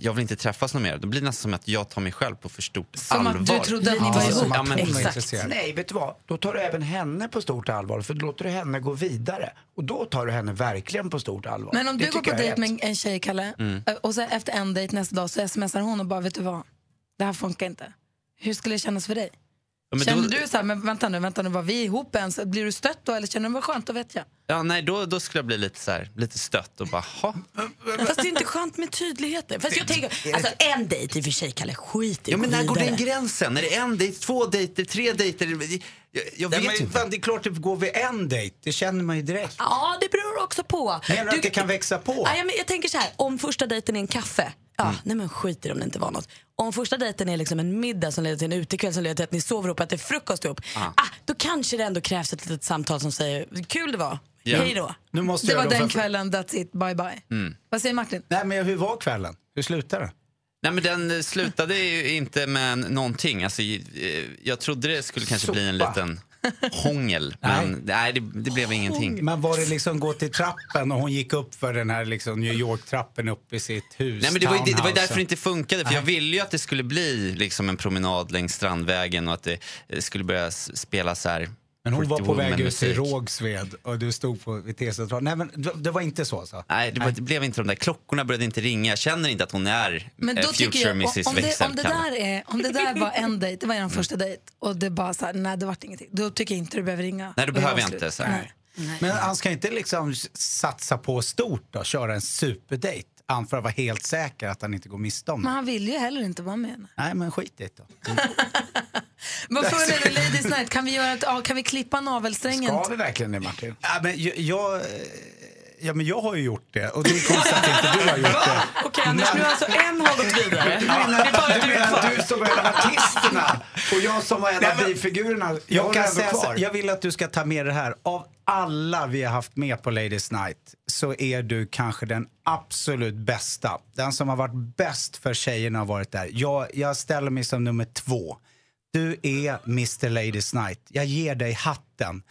jag vill inte träffas någon mer. Då blir det nästan som att jag tar mig själv på för stort Som att allvar. du trodde att ni var Ja, ihop. som att hon var Exakt. Nej, vet du vad? Då tar du även henne på stort allvar. För då låter du henne gå vidare. Och då tar du henne verkligen på stort allvar. Men om Det du går på dejt med en tjej, Kalle, Mm. och så efter en dejt nästa dag så smsar hon och bara, vet du vad? Det här funkar inte. Hur skulle det kännas för dig? Ja, men Känner då- du så här, men vänta nu, vänta nu, var vi ihop ens? Blir du stött då eller känner du vad skönt, då vet jag. Ja, nej, då, då skulle jag bli lite, så här, lite stött och bara, ha. Fast det är inte skönt med tydligheten. Fast jag tänker, alltså en dejt i och för sig, Kalle, skit i Ja, men när går den gränsen? Är det en dejt, två dejter, tre dejter? Jag, jag Ja, vet men, inte. fan, det är klart det går vid en dejt. Det känner man ju direkt. Ja, det beror också på. Menar du att det kan växa på? Ja, men jag tänker så här, om första dejten är en kaffe, ja, Mm. nej men skit i om det inte var något. Om första dejten är liksom en middag som leder till en utekväll som leder till att ni sover ihop, att det är frukost ihop, ah. då kanske det ändå krävs ett litet samtal som säger, kul det var, Ja. hej då. Nu måste Det var då den för- kvällen, that's it, bye bye. Mm. Vad säger Martin? Nej, men hur var kvällen? Hur slutade det? Nej, men den eh, slutade ju inte med någonting. Alltså, eh, jag trodde det skulle kanske bli en Sopa. liten hångel, men nej, det, det blev ingenting. Men var det liksom gå till trappen och hon gick upp för den här liksom New York-trappen upp i sitt hus? Nej, men det, var, det, det var därför det inte funkade. För jag Nej. ville ju att det skulle bli liksom en promenad längs Strandvägen och att det eh, skulle börja spela så här Men hon var på väg ut till. Rågsved och du stod på vid T-centralen. Nej, men det- det var inte så alltså? Nej, det, var, det blev inte de där klockorna började inte ringa. Jag känner inte att hon är Men eh, då tycker future jag, Mrs om det, om, det där är, om det där var en dejt, det var er första dejt och det bara så här, nej det vart ingenting. Då tycker jag inte du behöver ringa. Nej, då och behöver jag slut. inte. Så här. Nej. Men han ska inte liksom satsa på stort då, köra en superdejt? Han för att vara helt säker att han inte går miste om Men det. han vill ju heller inte vara med. Nej, men skit i det då. Vad frågan är Ladies Night, kan vi, göra ett, ja, kan vi klippa navelsträngen? Ska vi verkligen det Martin? Ja, men jag, jag, ja, men jag har ju gjort det och det är konstigt att inte du har gjort det. Okej Anders, nu har alltså en har gått vidare. Du Det är menar, bara du menar du som var en av artisterna och jag som var en av bifigurerna. Jag kan säga, kvar. jag vill att du ska ta med det här. Av alla vi har haft med på Ladies Night så är du kanske den absolut bästa. Den som har varit bäst för tjejerna har varit där. Jag, jag ställer mig som nummer två. Du är Mr Ladies Night. Jag ger dig hatten.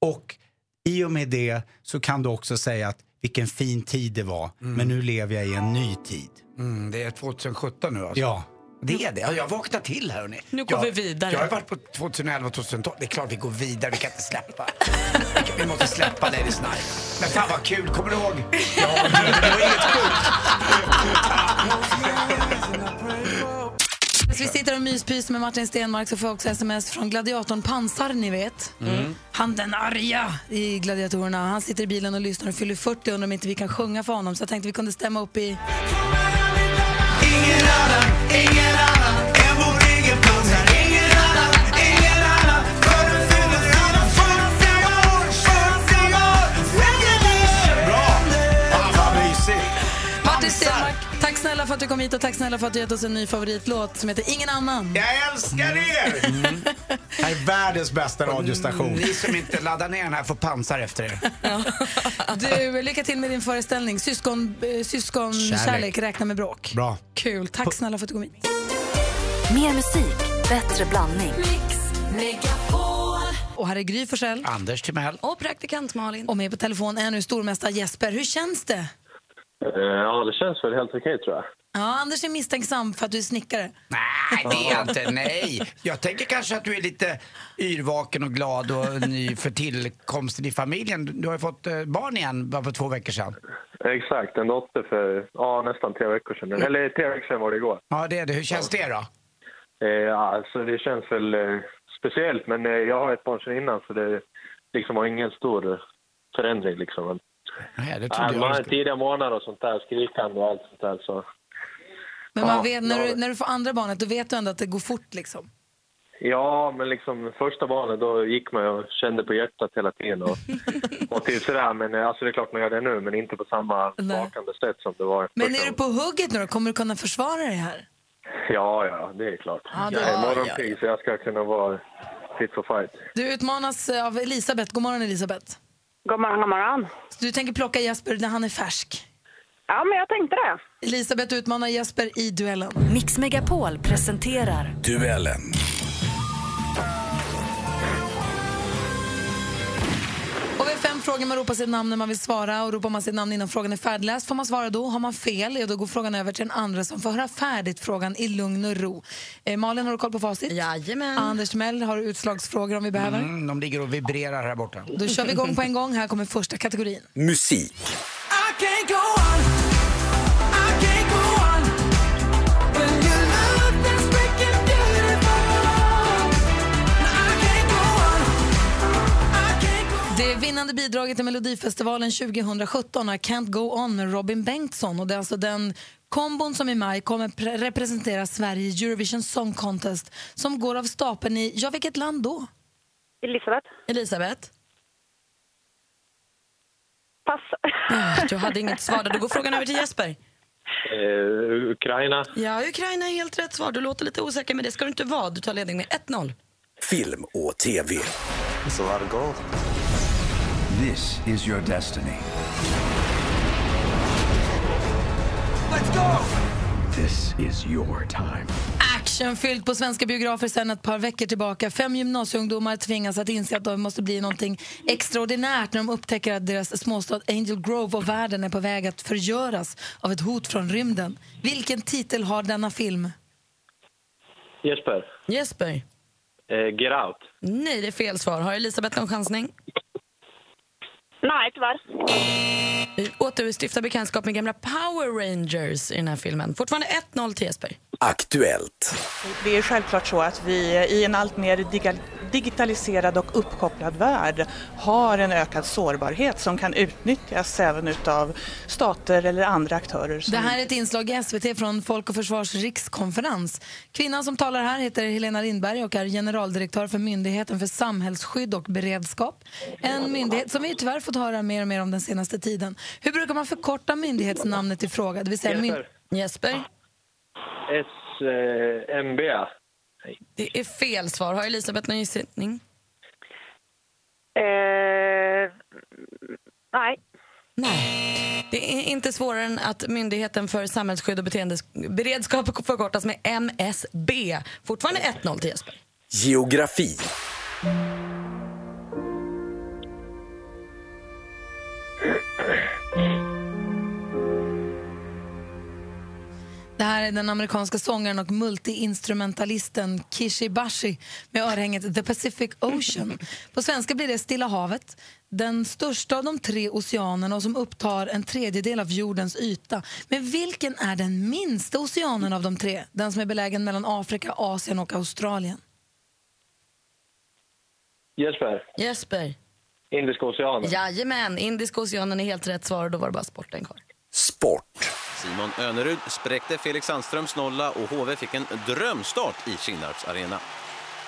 Och i och med det så kan du också säga att vilken fin tid det var. Men nu lever jag i en ny tid. Mm, det är 2017 nu alltså? Ja. Det är det. Ja, jag vaknar till här hörni. Nu går jag, vi vidare. Jag har varit på 2011 och 2012. Det är klart vi går vidare, vi kan inte släppa. Vi måste släppa Ladies Night. Men fan vad kul, kommer du ihåg? Ja, det var helt Så sitter och myspyser med Martin Stenmark så får jag också sms från gladiatorn Pansar, ni vet. Mm. Han den arga i gladiatorerna. Han sitter i bilen och lyssnar och fyller 40 och undrar om inte vi kan sjunga för honom. Så jag tänkte vi kunde stämma upp i... Ingen annan, ingen annan för att du kom hit och tack snälla för att du gett oss en ny favoritlåt som heter Ingen annan. Jag älskar er! Det här är världens bästa radiostation. Ni som inte laddar ner den här får pansar efter er. Du, lycka till med din föreställning. Syskon, eh, syskon Kärlek. kärlek, räkna med bråk. Bra. Kul, tack snälla för att du kom hit. Mer musik, bättre blandning. Och här är Gry Forssell. Anders Timell. Och praktikant Malin. Och med på telefon är nu stormästare Jesper. Hur känns det? Eh, Ja, det känns väl helt okej tror jag. Ja, Anders är misstänksam för att du är snickare. Nej, det är jag inte. Nej. Jag tänker kanske att du är lite yrvaken och glad och ny för tillkomsten i familjen. Du har ju fått eh, barn igen bara för två veckor sedan. Exakt, en dotter för ja, nästan tre veckor sedan. Eller tre veckor sedan var det igår. Ja, det är det. Hur känns det då? Eh, ja, alltså det känns väl speciellt, men jag har ett barn sedan innan så det liksom var ingen stor förändring liksom. Nej, det nej, man har tidiga månader och sånt där, skrikande och allt sånt där så. Men man Ja, vet, när, ja. du, när du får andra barnet, då vet du ändå att det går fort liksom. Ja, men liksom första barnet då gick man och kände på hjärtat hela tiden och, och till sådär. Men eh, alltså det är klart man gör det nu, men inte på samma vakande sätt som det var Men är du på hugget nu då? Kommer du kunna försvara dig här? Ja, ja, det är klart. Ja, det- jag är ja, morgonpigg så jag ska kunna vara fit for fight. Du utmanas av Elisabeth. God morgon Elisabeth. God morgon, god morgon. Så du tänker plocka Jesper när han är färsk? Ja, men jag tänkte det. Elisabeth utmanar Jesper i duellen. Mix Megapol presenterar Duellen. Frågor man ropar sitt namn när man vill svara och ropar man sitt namn innan frågan är färdigläst får man svara då. Har man fel, ja, då går frågan över till den andra som får höra färdigt frågan i lugn och ro. Eh, Malin, har du koll på facit? Jajamän. Anders Mell, har du utslagsfrågor om vi behöver? Mm, de ligger och vibrerar här borta. Då kör vi igång på en gång. Här kommer första kategorin. Musik. Det vinnande bidraget till Melodifestivalen 2017 är Can't Go On med Robin Bengtsson. Och det är alltså den kombon som i maj kommer pre- representera Sverige i Eurovision Song Contest som går av stapeln i, ja vilket land då? Elisabeth. Elisabeth? Pass. Ah, Du hade inget svar. där. Då går frågan över till Jesper. Eh, Ukraina. Ja, Ukraina är helt rätt svar. Du låter lite osäker, men det ska du inte vara. Du tar ledning med 1-0. Film och TV. It's a lot of gold. This is your destiny. Let's go. This is your time. Actionfyllt på svenska biografer sedan ett par veckor tillbaka. Fem gymnasieungdomar tvingas att inse att det måste bli någonting extraordinärt när de upptäcker att deras småstad Angel Grove och världen är på väg att förgöras av ett hot från rymden. Vilken titel har denna film? Jesper. Jesper? Eh, get out. Nej, det är fel svar. Har Elisabeth någon chansning? Nej, tyvärr. Vi återstiftar bekantskap med gamla Power Rangers i den här filmen. Fortfarande 1-0 till Jesper. Aktuellt. Det är självklart så att vi i en allt mer diga- digitaliserad och uppkopplad värld har en ökad sårbarhet som kan utnyttjas även av stater eller andra aktörer. Som Det här är ett inslag i SVT från Folk och Försvars rikskonferens. Kvinnan som talar här heter Helena Lindberg och är generaldirektör för Myndigheten för samhällsskydd och beredskap. En myndighet som vi tyvärr fått höra mer och mer om den senaste tiden. Hur brukar man förkorta myndighetsnamnet i fråga? Det vill säga Jesper. Jesper? SMB. Det är fel svar. Har Elisabeth någon gissning? Eh, nej. Nej. Det är inte svårare än att Myndigheten för samhällsskydd och beredskap förkortas med MSB. Fortfarande 1-0 till Jesper. Geografi. Det här är den amerikanska sångaren och multiinstrumentalisten Kishi Bashi med örhänget The Pacific Ocean. På svenska blir det Stilla havet, den största av de tre oceanerna och som upptar en tredjedel av jordens yta. Men vilken är den minsta oceanen av de tre? Den som är belägen mellan Afrika, Asien och Australien. Jesper. Jesper? Indiska oceanen. Jajamän, Indiska oceanen är helt rätt svar och då var det bara sporten kvar. Sport. Simon Önerud spräckte Felix Sandströms nolla och HV fick en drömstart i Kinnarps arena.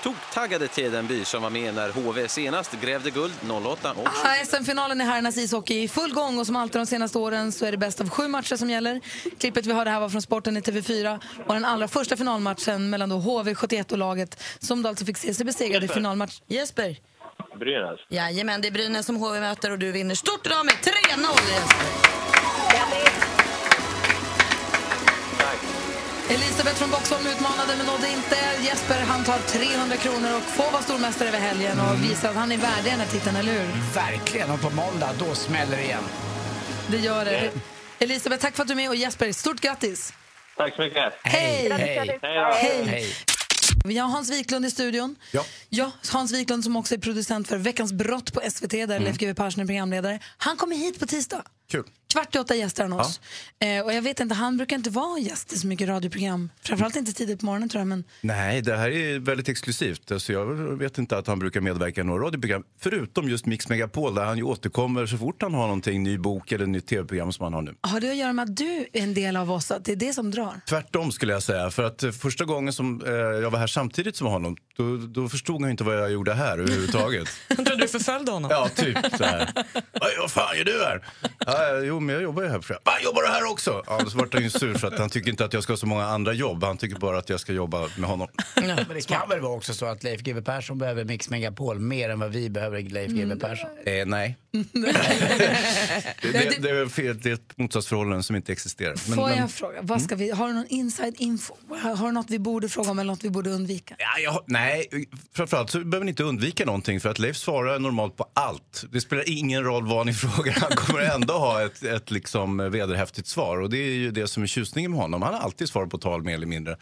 Toktaggade Tedenby som var med när HV senast grävde guld 08 och Ah, SM-finalen i herrarnas ishockey i full gång och som alltid de senaste åren så är det bäst av sju matcher som gäller. Klippet vi hörde här var från Sporten i TV4 och den allra första finalmatchen mellan då HV71 och laget som då alltså fick se sig besegrade i finalmatch. Jesper? Brynäs. Jajamän, det är Brynäs som HV möter och du vinner stort idag med 3-0 Jesper. Elisabeth från Boxholm utmanade men nådde inte. Jesper han tar 300 kronor och får vara stormästare över helgen och visar att han är värdig den här titeln, eller hur? Verkligen, och på måndag då smäller det igen. Det gör det. Elisabeth, tack för att du är med och Jesper, stort grattis! Tack så mycket. Hej! Hej. Hej. Hej. Vi har Hans Wiklund i studion. Ja. Ja, Hans Wiklund som också är producent för Veckans brott på SVT där Mm. Leif GW Persson är programledare. Han kommer hit på tisdag. Kul. Kvart i åtta gästar han oss. Eh, och jag vet inte, han brukar inte vara gäst i så mycket radioprogram. Framförallt inte tidigt på morgonen tror jag. Men Nej, det här är väldigt exklusivt. Alltså jag vet inte att han brukar medverka i några radioprogram. Förutom just Mix Megapol där han ju återkommer så fort han har någonting, ny bok eller nytt tv-program som han har nu. har det att göra med att du är en del av oss? Att det är det som drar? Tvärtom skulle jag säga. För att eh, första gången som eh, jag var här samtidigt som honom, då, då förstod han inte vad jag gjorde här överhuvudtaget. Han trodde du förföljde honom. Ja, typ så här. Vad vad fan gör du här? Ja, jo, men jag jobbar ju här. För Va, jobbar du här också? Ja, så vart han ju sur för att han tycker inte att jag ska ha så många andra jobb. Han tycker bara att jag ska jobba med honom. Men det kan väl vara också så att Leif GW Persson behöver Mix Megapol mer än vad vi behöver Leif GW Persson? Eh, nej. Det, det, det, är fel, det är ett motsatsförhållande som inte existerar. Men- Får men- jag fråga, vad ska vi, har du någon inside info? Har, har du något vi borde fråga om eller något vi borde undvika? Ja, jag, nej, framförallt så behöver ni inte undvika någonting för att Leif svarar normalt på allt. Det spelar ingen roll vad ni frågar, han kommer ändå ha ett, ett liksom vederhäftigt svar. Och det är ju det som är tjusningen med honom. Han har alltid svar på tal mer eller mindre.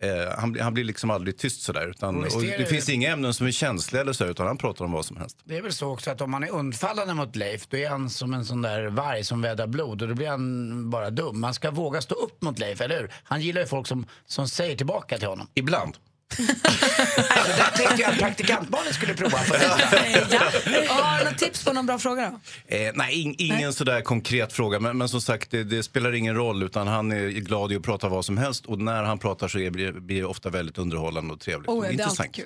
Eh, han, blir- han blir liksom aldrig tyst sådär. Utan, Och det det- finns inga ämnen som är känsliga eller så, utan han pratar om vad som helst. Det är väl så också att om man är undfallande mot Leif då är han som en sån där varg som vädrar blod och då blir han bara dum. Man ska våga stå upp mot Leif, eller hur? Han gillar ju folk som, som säger tillbaka till honom. Ibland. alltså, det tänkte jag att praktikantbarnen skulle prova. För Och har du något tips på någon bra fråga då? Eh, nej, in, ingen sådär konkret fråga. Men, men som sagt, det, det spelar ingen roll. Utan han är glad i att prata vad som helst. Och när han pratar så är, blir, blir det ofta väldigt underhållande och trevligt. Oh, och ja, det är intressant.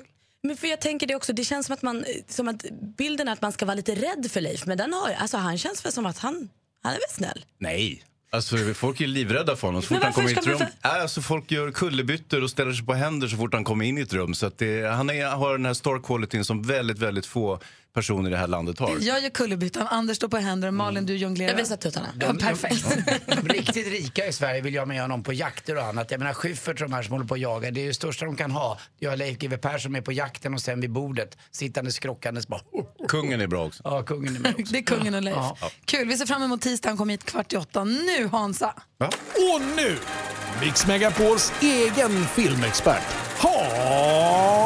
Men för jag tänker det också, det känns som att, man, som att bilden är att man ska vara lite rädd för Leif. Men den har, alltså han känns väl som att han, han är väl snäll? Nej. Alltså, folk är livrädda för honom så fort han kommer in i ett rum. Nej, Alltså, folk gör kullerbyttor och ställer sig på händer så fort han kommer in i ett rum. Så att det, han är, har den här star qualityn som väldigt, väldigt få personer i det här landet har. Jag gör kullerbyttan, Anders står på händer, Malin du jonglerar. Jag visar tuttarna. Ja, perfekt. De riktigt rika i Sverige vill jag med honom på jakter och annat. Jag menar Schyffert de här som håller på och jagar, det är ju det största de kan ha. Jag har Leif GW Persson med på jakten och sen vid bordet, sittandes krockandes bara... Kungen är bra också. Ja, kungen är med också. Det är kungen och Leif. Ja. Kul, vi ser fram emot tisdag, han kommer hit kvart i åtta. Nu Hansa! Och nu, Mix Megapols egen filmexpert, Hans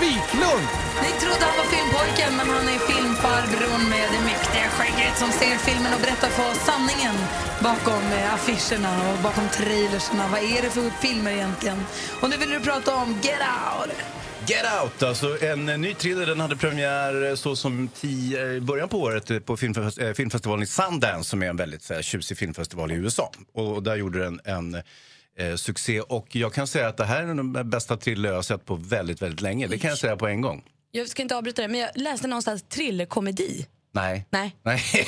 Wiklund. Ni trodde han var filmpojken, men han är filmfarbrorn med det mäktiga skägget som ser filmen och berättar för oss sanningen bakom eh, affischerna och bakom trailerserna. Vad är det för filmer egentligen? Och nu vill du prata om Get Out! Get Out, alltså en eh, ny thriller. Den hade premiär eh, så som i eh, början på året på filmfest, filmfestivalen i Sundance som är en väldigt så här, tjusig filmfestival i USA. Och där gjorde den en eh, succé. Och jag kan säga att det här är den bästa thriller jag har sett på väldigt, väldigt länge. Det kan jag säga på en gång. Jag ska inte avbryta det, men jag läste någonstans thrillerkomedi. Nej. Nej. Nej,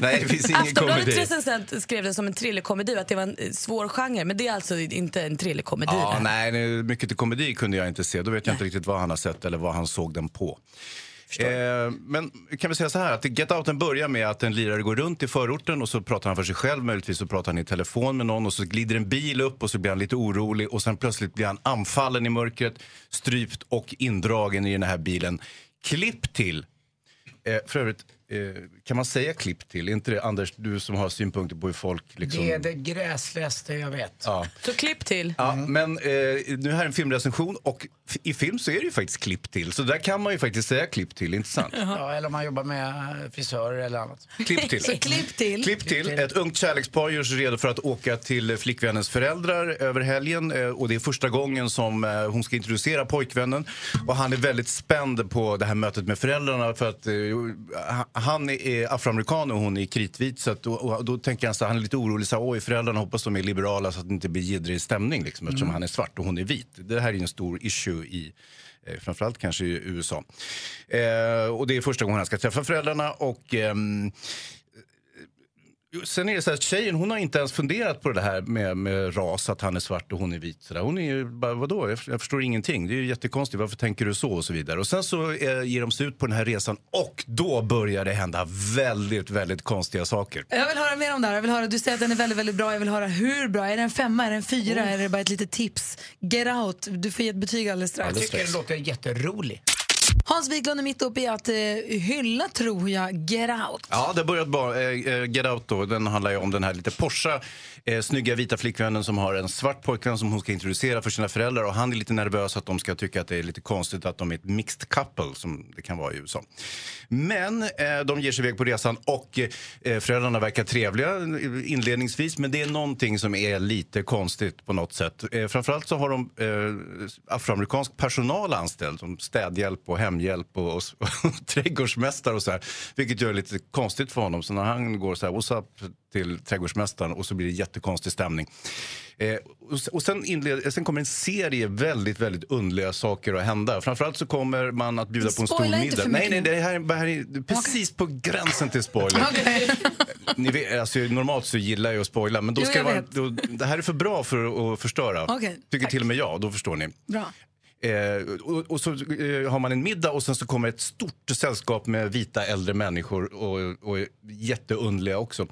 Nej det finns ingen komedi. recensent skrev det som en thrillerkomedi att det var en eh, svår genre, men det är alltså inte en thrillerkomedi. Ja, nej, nej, mycket till komedi kunde jag inte se. Då vet jag inte riktigt vad han har sett eller vad han såg den på. Eh, men kan vi säga så här att Get Outen börjar med att en lirare går runt i förorten och så pratar han för sig själv, möjligtvis så pratar han i telefon med någon och så glider en bil upp och så blir han lite orolig och sen plötsligt blir han anfallen i mörkret, strypt och indragen i den här bilen. Klipp till, eh, för övrigt, kan man säga klipp till? Inte det Anders, du som har synpunkter på hur folk liksom... Det är det gräsligaste jag vet. Ja. Så klipp till. Ja, men eh, nu här är en filmrecension och i film så är det ju faktiskt klipp till. Så där kan man ju faktiskt säga klipp till, inte sant? Ja, eller om man jobbar med frisörer eller annat. Klipp till. Så klipp till. Klipp till. Ett ungt kärlekspar gör sig redo för att åka till flickvännens föräldrar över helgen. eh, Och det är första gången som eh, hon ska introducera pojkvännen. Och han är väldigt spänd på det här mötet med föräldrarna för att eh, han är afroamerikan och hon är kritvit. Så att, och då tänker han så han är lite orolig. Så här, Oj, föräldrarna hoppas de är liberala så att det inte blir jiddrig stämning liksom, eftersom Mm. han är svart och hon är vit. Det här är en stor issue i eh, framförallt kanske i USA. Eh, och det är första gången han ska träffa föräldrarna och ehm, Sen är det så här, tjejen hon har inte ens funderat på det här med, med ras, att han är svart och hon är vit. Så där. Hon är ju bara, vadå, jag, jag förstår ingenting. Det är ju jättekonstigt, varför tänker du så? Och så vidare. Och sen så eh, ger de sig ut på den här resan och då börjar det hända väldigt, väldigt konstiga saker. Jag vill höra mer om det här. Jag vill höra, du säger att den är väldigt, väldigt bra. Jag vill höra hur bra. Är det en femma? Är det en fyra? Oh. Är det bara ett litet tips? Get out. Du får ge ett betyg alldeles strax. Jag tycker det låter jätteroligt. Hans Wiklund är mitt uppe i att eh, hylla, tror jag, Get Out. Ja, det har börjat bra. Eh, eh, Get Out då, den handlar ju om den här lite Porsche, eh, snygga vita flickvännen som har en svart pojkvän som hon ska introducera för sina föräldrar och han är lite nervös att de ska tycka att det är lite konstigt att de är ett mixed couple som det kan vara i USA. Men eh, de ger sig iväg på resan och eh, föräldrarna verkar trevliga eh, inledningsvis men det är någonting som är lite konstigt på något sätt. Eh, framförallt så har de eh, afroamerikansk personal anställd som städhjälp och hemhjälp och, och, och trädgårdsmästare och så här. Vilket gör det lite konstigt för honom. Så när han går så här, what's up till trädgårdsmästaren och så blir det jättekonstig stämning. Eh, och, och sen, inled, sen kommer en serie väldigt, väldigt underliga saker att hända. Framförallt så kommer man att bjuda på en stor middag. för Nej, nej, det här, det här är precis på gränsen till spoiler. Ni vet, alltså, normalt så gillar jag att spoila, men då Jo, ska det, vara, då, det här är för bra för att förstöra. Okej, Tycker till och med jag, då förstår ni. Bra. Eh, och, och så eh, har man en middag och sen så kommer ett stort sällskap med vita äldre människor och, och jätteundliga också.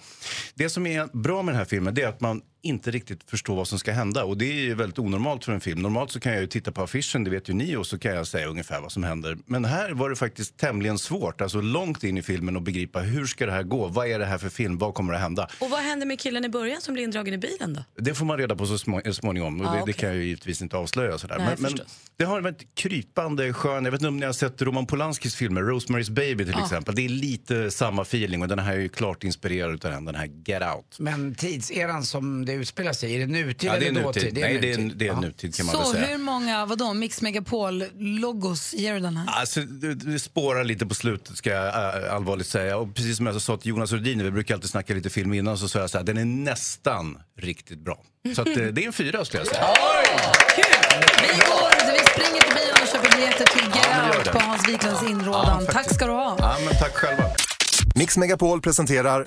Det som är bra med den här filmen det är att man inte riktigt förstår vad som ska hända och det är ju väldigt onormalt för en film. Normalt så kan jag ju titta på affischen, det vet ju ni, och så kan jag säga ungefär vad som händer. Men här var det faktiskt tämligen svårt, alltså långt in i filmen att begripa hur ska det här gå? Vad är det här för film? Vad kommer att hända? Och vad händer med killen i början som blir indragen i bilen då? Det får man reda på så små, småningom. Och Ja, det, det kan jag ju givetvis inte avslöja. Sådär. Nej, men, men förstås. det har varit krypande skön. Jag vet inte om ni har sett Roman Polanskis filmer, Rosemary's Baby till Ja. exempel. Det är lite samma feeling och den här är ju klart inspirerad av den, den här Get Out. Men tidseran som det utspelar sig i, är det nutid Ja, det är eller nutid. dåtid? Nej, det är, det är Ja. nutid kan man väl Så säga. hur många, vadå, Mix Megapol-logos ger du den här? Alltså, det, det spårar lite på slutet ska jag äh, allvarligt säga. Och precis som jag sa till Jonas Rhodin, vi brukar alltid snacka lite film innan, så sa jag så här, den är nästan riktigt bra. Så att, eh, det är en fyra skulle jag säga. Vi går, vi springer till bion och köper biljetter till Get Ja, Out det. på Hans Wiklunds Ja, inrådan. faktiskt. Tack ska du ha. Ja, men tack själva. Mix Megapol presenterar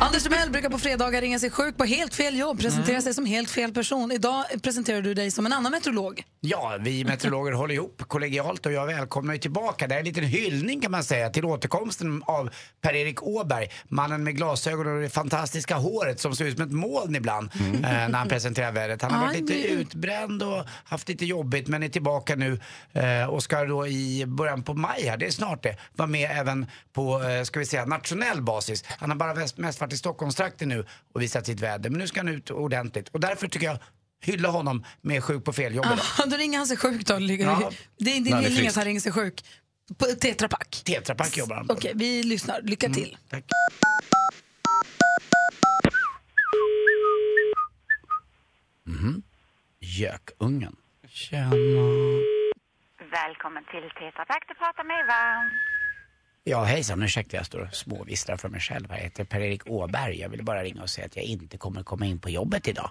Anders Timell brukar på fredagar ringa sig sjuk på helt fel jobb, presentera Mm. sig som helt fel person. Idag presenterar du dig som en annan meteorolog. Ja, vi meteorologer håller ihop kollegialt och jag välkomnar ju tillbaka. Det är en liten hyllning kan man säga till återkomsten av Per-Erik Åberg. Mannen med glasögon och det fantastiska håret som ser ut som ett moln ibland eh, när han presenterar vädret. Han har varit lite utbränd och haft lite jobbigt men är tillbaka nu eh, och ska då i början på maj här, det är snart det, vara med även på, eh, ska vi säga, nationell basis. Han har bara mest, mest varit i Stockholmstrakten nu och visat sitt väder men nu ska han ut ordentligt och därför tycker jag hylla honom med Sjuk på fel jobb. Ah, då ringer han sig sjuk då. Ligger- Ja. Det din det är friskt. att han ringer sig sjuk. På Tetra Pak. Tetra Pak jobbar han på. Okej, vi lyssnar. Lycka till. tack. Mhm. Gökungen. Tjena. Välkommen till Tetra Pak, du pratar med Eva. Ja, hejsan. Ursäkta, jag står och småvisslar för mig själv. Jag heter Per-Erik Åberg. Jag vill bara ringa och säga att jag inte kommer komma in på jobbet idag.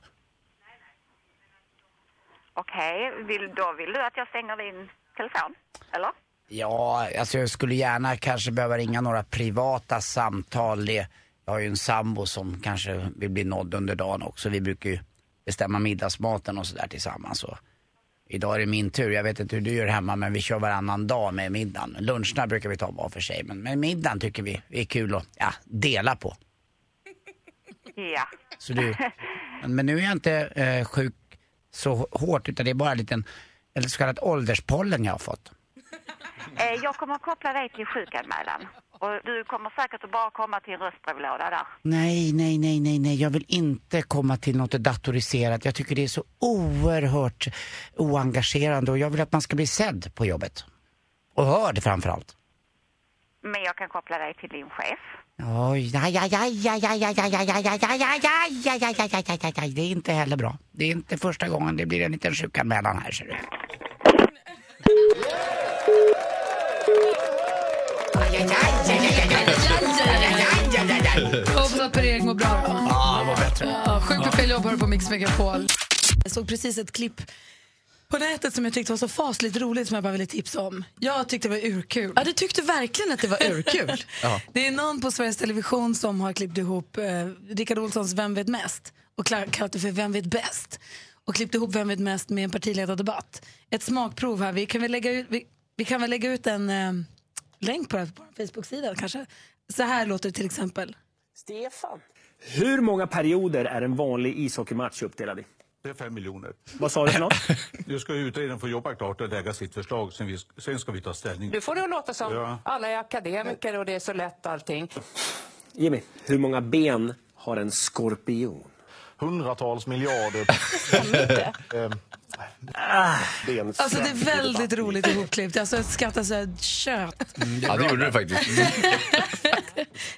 Okej, vill, då vill du att jag stänger din telefon? Eller? Ja, alltså jag skulle gärna kanske behöva ringa några privata samtal. Det, jag har ju en sambo som kanske vill bli nådd under dagen också. Vi brukar ju bestämma middagsmaten och sådär tillsammans. Och idag är det min tur. Jag vet inte hur du gör hemma men vi kör varannan dag med middagen. Luncherna brukar vi ta var för sig men, men middagen tycker vi är kul att ja, dela på. Ja. Så du, men, nu är jag inte eh, sjuk så hårt utan det är bara en liten, eller så kallad ålderspollen jag har fått. Eh, jag kommer att koppla dig till sjukanmälan. Och du kommer säkert att bara komma till en röstbrevlåda där. Nej, nej, nej, nej, nej. Jag vill inte komma till något datoriserat. Jag tycker det är så oerhört oengagerande och jag vill att man ska bli sedd på jobbet. Och hörd framförallt. Men jag kan koppla dig till din chef. Oj, aj, aj, aj, aj, aj, aj, aj, aj, aj, aj, aj, aj, aj, aj, aj, aj, aj, aj. Det är inte heller bra. Det är inte första gången det blir en liten sjukanmälan här ser du. Jag hoppas att Per-Erik mår bra då. Ja, det var bättre. Ja, sjuk på fel jobb har du på Mix Megapol. Jag såg precis ett klipp på nätet som jag tyckte var så fasligt roligt som jag bara ville tipsa om. Jag tyckte det var urkul. Ja, du tyckte verkligen att det var urkul. Ja. Det är någon på Sveriges Television som har klippt ihop eh, Rickard Olssons Vem vet mest och kla- kallat det för Vem vet bäst och klippt ihop Vem vet mest med en partiledardebatt. Ett smakprov här. Vi kan väl lägga ut, vi, vi kan väl lägga ut en eh, länk på, det på vår Facebook-sida kanske. Så här låter det till exempel. Stefan. Hur många perioder är en vanlig ishockeymatch uppdelad i? Det är fem miljoner. Vad sa du för något? Nu ska ju utredaren få jobba klart och lägga sitt förslag, sen, vi, sen ska vi ta ställning. Du får det att låta som Ja. alla är akademiker och det är så lätt allting. Jimmy, hur många ben har en skorpion? Hundratals miljarder. Ehm, ben. Alltså det är väldigt roligt ihopklippt. Alltså jag skrattar så här kött. Ja, det gjorde du faktiskt.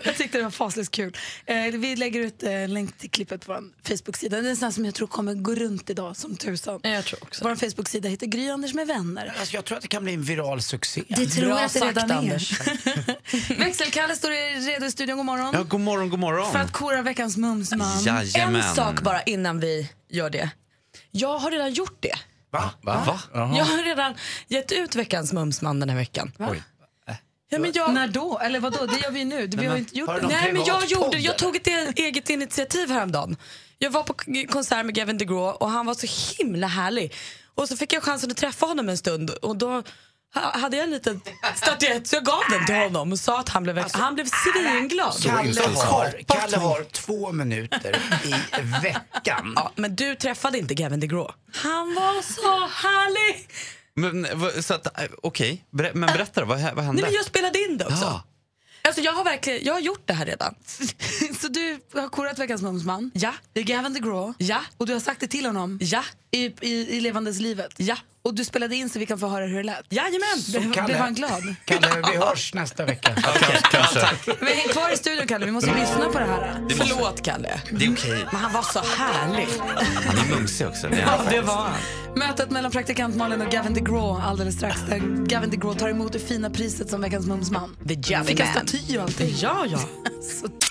Jag tyckte det var fasligt kul. Eh, vi lägger ut eh, en länk till klippet på vår Facebook-sida. Det är en sån som jag tror kommer gå runt idag som tusan. Jag tror också. Vår Facebook-sida heter Gry Anders med vänner. Alltså, jag tror att det kan bli en viral succé. Det tror jag att det redan är. Anders. Växelkalle står redo i studion. God morgon. Ja, god morgon, god morgon. För att kora veckans mumsman. Jajamän. En sak bara innan vi gör det. Jag har redan gjort det. Va? Va? Jag har redan gett ut veckans mumsman den här veckan. Oj. Ja, men jag... När då? Eller vad då? Det gör vi nu. Vi har inte gjort det. Nej, men jag, gjorde, jag tog ett e- eget initiativ häromdagen. Jag var på konsert med Gavin DeGraw och han var så himla härlig. Och så fick jag chansen att träffa honom en stund och då hade jag en liten statyett så jag gav den till honom och sa att han blev, han blev svinglad. Kalle har, Kalle har två minuter i veckan. Ja, men du träffade inte Gavin DeGraw. Han var så härlig! Men, så att, eh, okej, men berätta då, vad, vad hände? Nej, men jag spelade in det också. Ja. Alltså, jag har verkligen jag har gjort det här redan. Så du har korat veckans mumsman? Ja. Det är Gavin DeGraw? Ja. Och du har sagt det till honom? Ja. I, i, i levandes livet? Ja. Och du spelade in så vi kan få höra hur det lät? Jajamän! Blev, Kalle. blev han glad? Kalle, vi hörs nästa vecka. Kanske. Men häng kvar i studion Kalle, vi måste lyssna på det här. Det måste- Förlåt Kalle. Det är okej. Men han var så härlig. Han är mumsig också. Det Ja, det var han. Mötet mellan praktikant Malin och Gavin DeGraw alldeles strax. Där Gavin DeGraw tar emot det fina priset som veckans mumsman. The Jam Fick en Man. staty och allting. Ja, ja.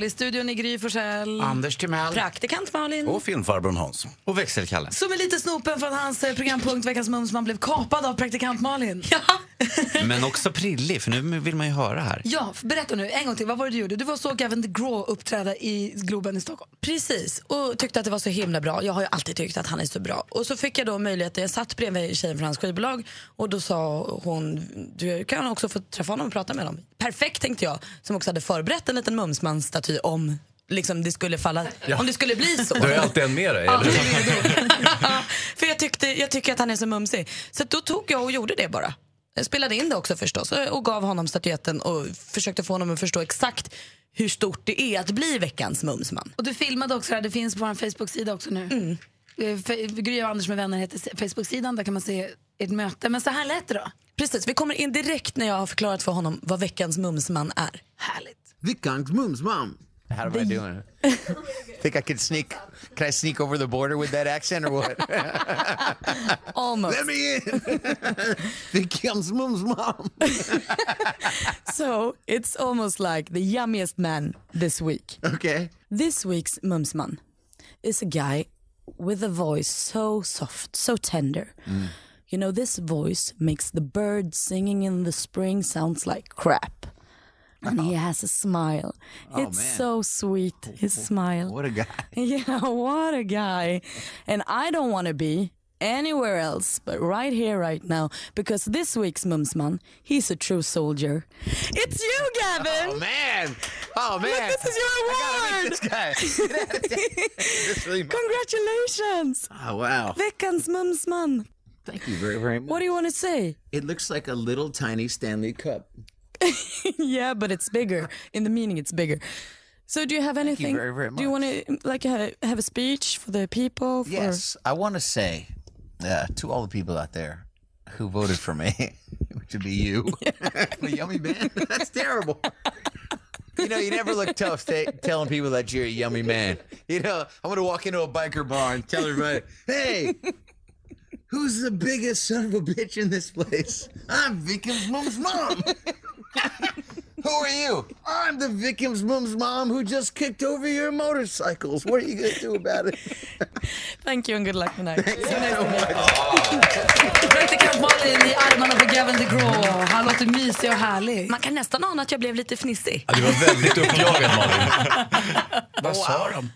I studion i Gry Forssell. Anders Timell. Praktikant Malin. Och filmfarbrorn Hans. Och växelkalle. Som är lite snopen för att hans eh, programpunkt Veckans Mumsman blev kapad av praktikant Malin. Ja. Men också prillig, för nu vill man ju höra här. ja, berätta nu en gång till. Vad var det du gjorde? Du var såg Gavin DeGraw uppträda i Globen i Stockholm. Precis, och tyckte att det var så himla bra. Jag har ju alltid tyckt att han är så bra. Och så fick jag då möjlighet, jag satt bredvid tjejen från hans skivbolag och då sa hon, du kan också få träffa honom och prata med honom. Perfekt tänkte jag, som också hade förberett en liten mumsmansstaty om liksom det skulle falla, Ja. om det skulle bli så. Du ju alltid en med dig, Ja? För jag, tyckte, jag tycker att han är så mumsig. Så då tog jag och gjorde det bara. Jag spelade in det också förstås och gav honom statyetten och försökte få honom att förstå exakt hur stort det är att bli veckans mumsman. Och du filmade också det här, det finns på vår Facebook-sida också nu. Mm. Eh, Gry och Anders med vänner heter Facebook-sidan, där kan man se ert möte. Men så här lät det då. Precis, vi kommer in direkt när jag har förklarat för honom vad veckans mumsman är. Härligt. Veckans mumsman. How am I doing? Think I could sneak? Can I sneak over the border with that accent or what? Almost. Let me in. Veckans mumsman. So it's almost like the yummiest man this week. Okay. This week's mumsman is a guy with a voice so soft, so tender. You know, this voice makes the birds singing in the spring sounds like crap. And he has a smile. Oh, it's man. so sweet, his smile. What a guy. Yeah, what a guy. And I don't want to be anywhere else but right here, right now, because this week's Mumsman, he's a true soldier. It's you, Gavin! Oh man! Oh man! Look, this is your award! This guy. Really- Congratulations! Oh wow! Veckans Mumsman. Thank you very very much. What do you want to say? It looks like a little tiny Stanley cup. yeah, but it's bigger. In the meaning, it's bigger. So, do you have anything? you very, very Do you want to like have, have a speech for the people? For... Yes, I want to say uh, to all the people out there who voted for me, which would be you, yummy man. That's terrible. You know, you never look tough ta- telling people that you're a yummy man. You know, I'm gonna walk into a biker bar and tell everybody, "Hey, who's the biggest son of a bitch in this place? I'm Victim's mom's mom." Who are you? I'm the victim's mom's mom who just kicked over your motorcycles. What are you gonna do about it? Thank you and good luck tonight. Praktikant Malin i armarna på Gavin DeGraw. Han låter mysig och härlig. Man kan nästan ana att jag blev lite fnissig. Ja, du var väldigt uppjagad Malin. Vad sa de?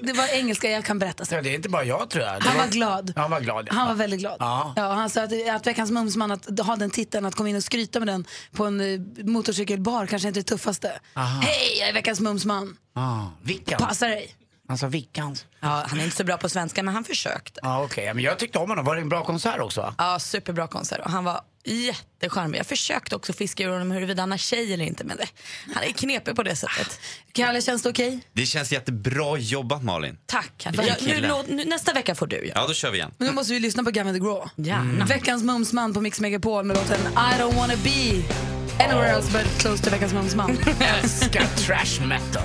Det var engelska, jag kan berätta sen. Ja, det är inte bara jag tror jag. Det Han var glad. Han var glad. ja. Han var väldigt glad. Ja. Ja, han sa att, att veckans mumsman, att ha den titeln, att komma in och skryta med den på en eh, motorcykelbar kanske inte är det tuffaste. Aha. Hej, jag är veckans mumsman. Ah, vilken? Passa dig. Alltså Vickans. Ja, han är inte så bra på svenska men han försökte. Ja, okej. Men jag tyckte om honom. Var det en bra konsert också? va? Ja, superbra konsert och han var jättecharmig. Jag försökte också fiska ur honom huruvida han har tjej eller inte men det, han är knepig på det sättet. Kalle, känns det okej? Det känns jättebra jobbat Malin. Tack. Jag, nu, låt- nu, nästa vecka får du. Ja. Ja, då kör vi igen. Men nu måste vi lyssna på Gavin DeGraw. Gärna. Veckans mumsman på Mix Megapol med låten I don't wanna be anywhere else but close to veckans mumsman. Älskar trash metal.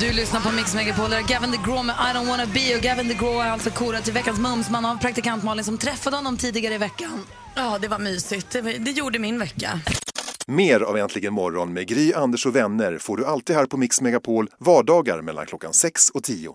Du lyssnar på Mix Megapol, där är Gavin DeGraw med I don't wanna be och Gavin DeGraw är alltså korad till veckans mumsman av praktikant Malin som träffade honom tidigare i veckan. Ja, det var mysigt. Det, det gjorde min vecka. Mer av Äntligen morgon med Gry, Anders och vänner får du alltid här på Mix Megapol vardagar mellan klockan 6 och 10.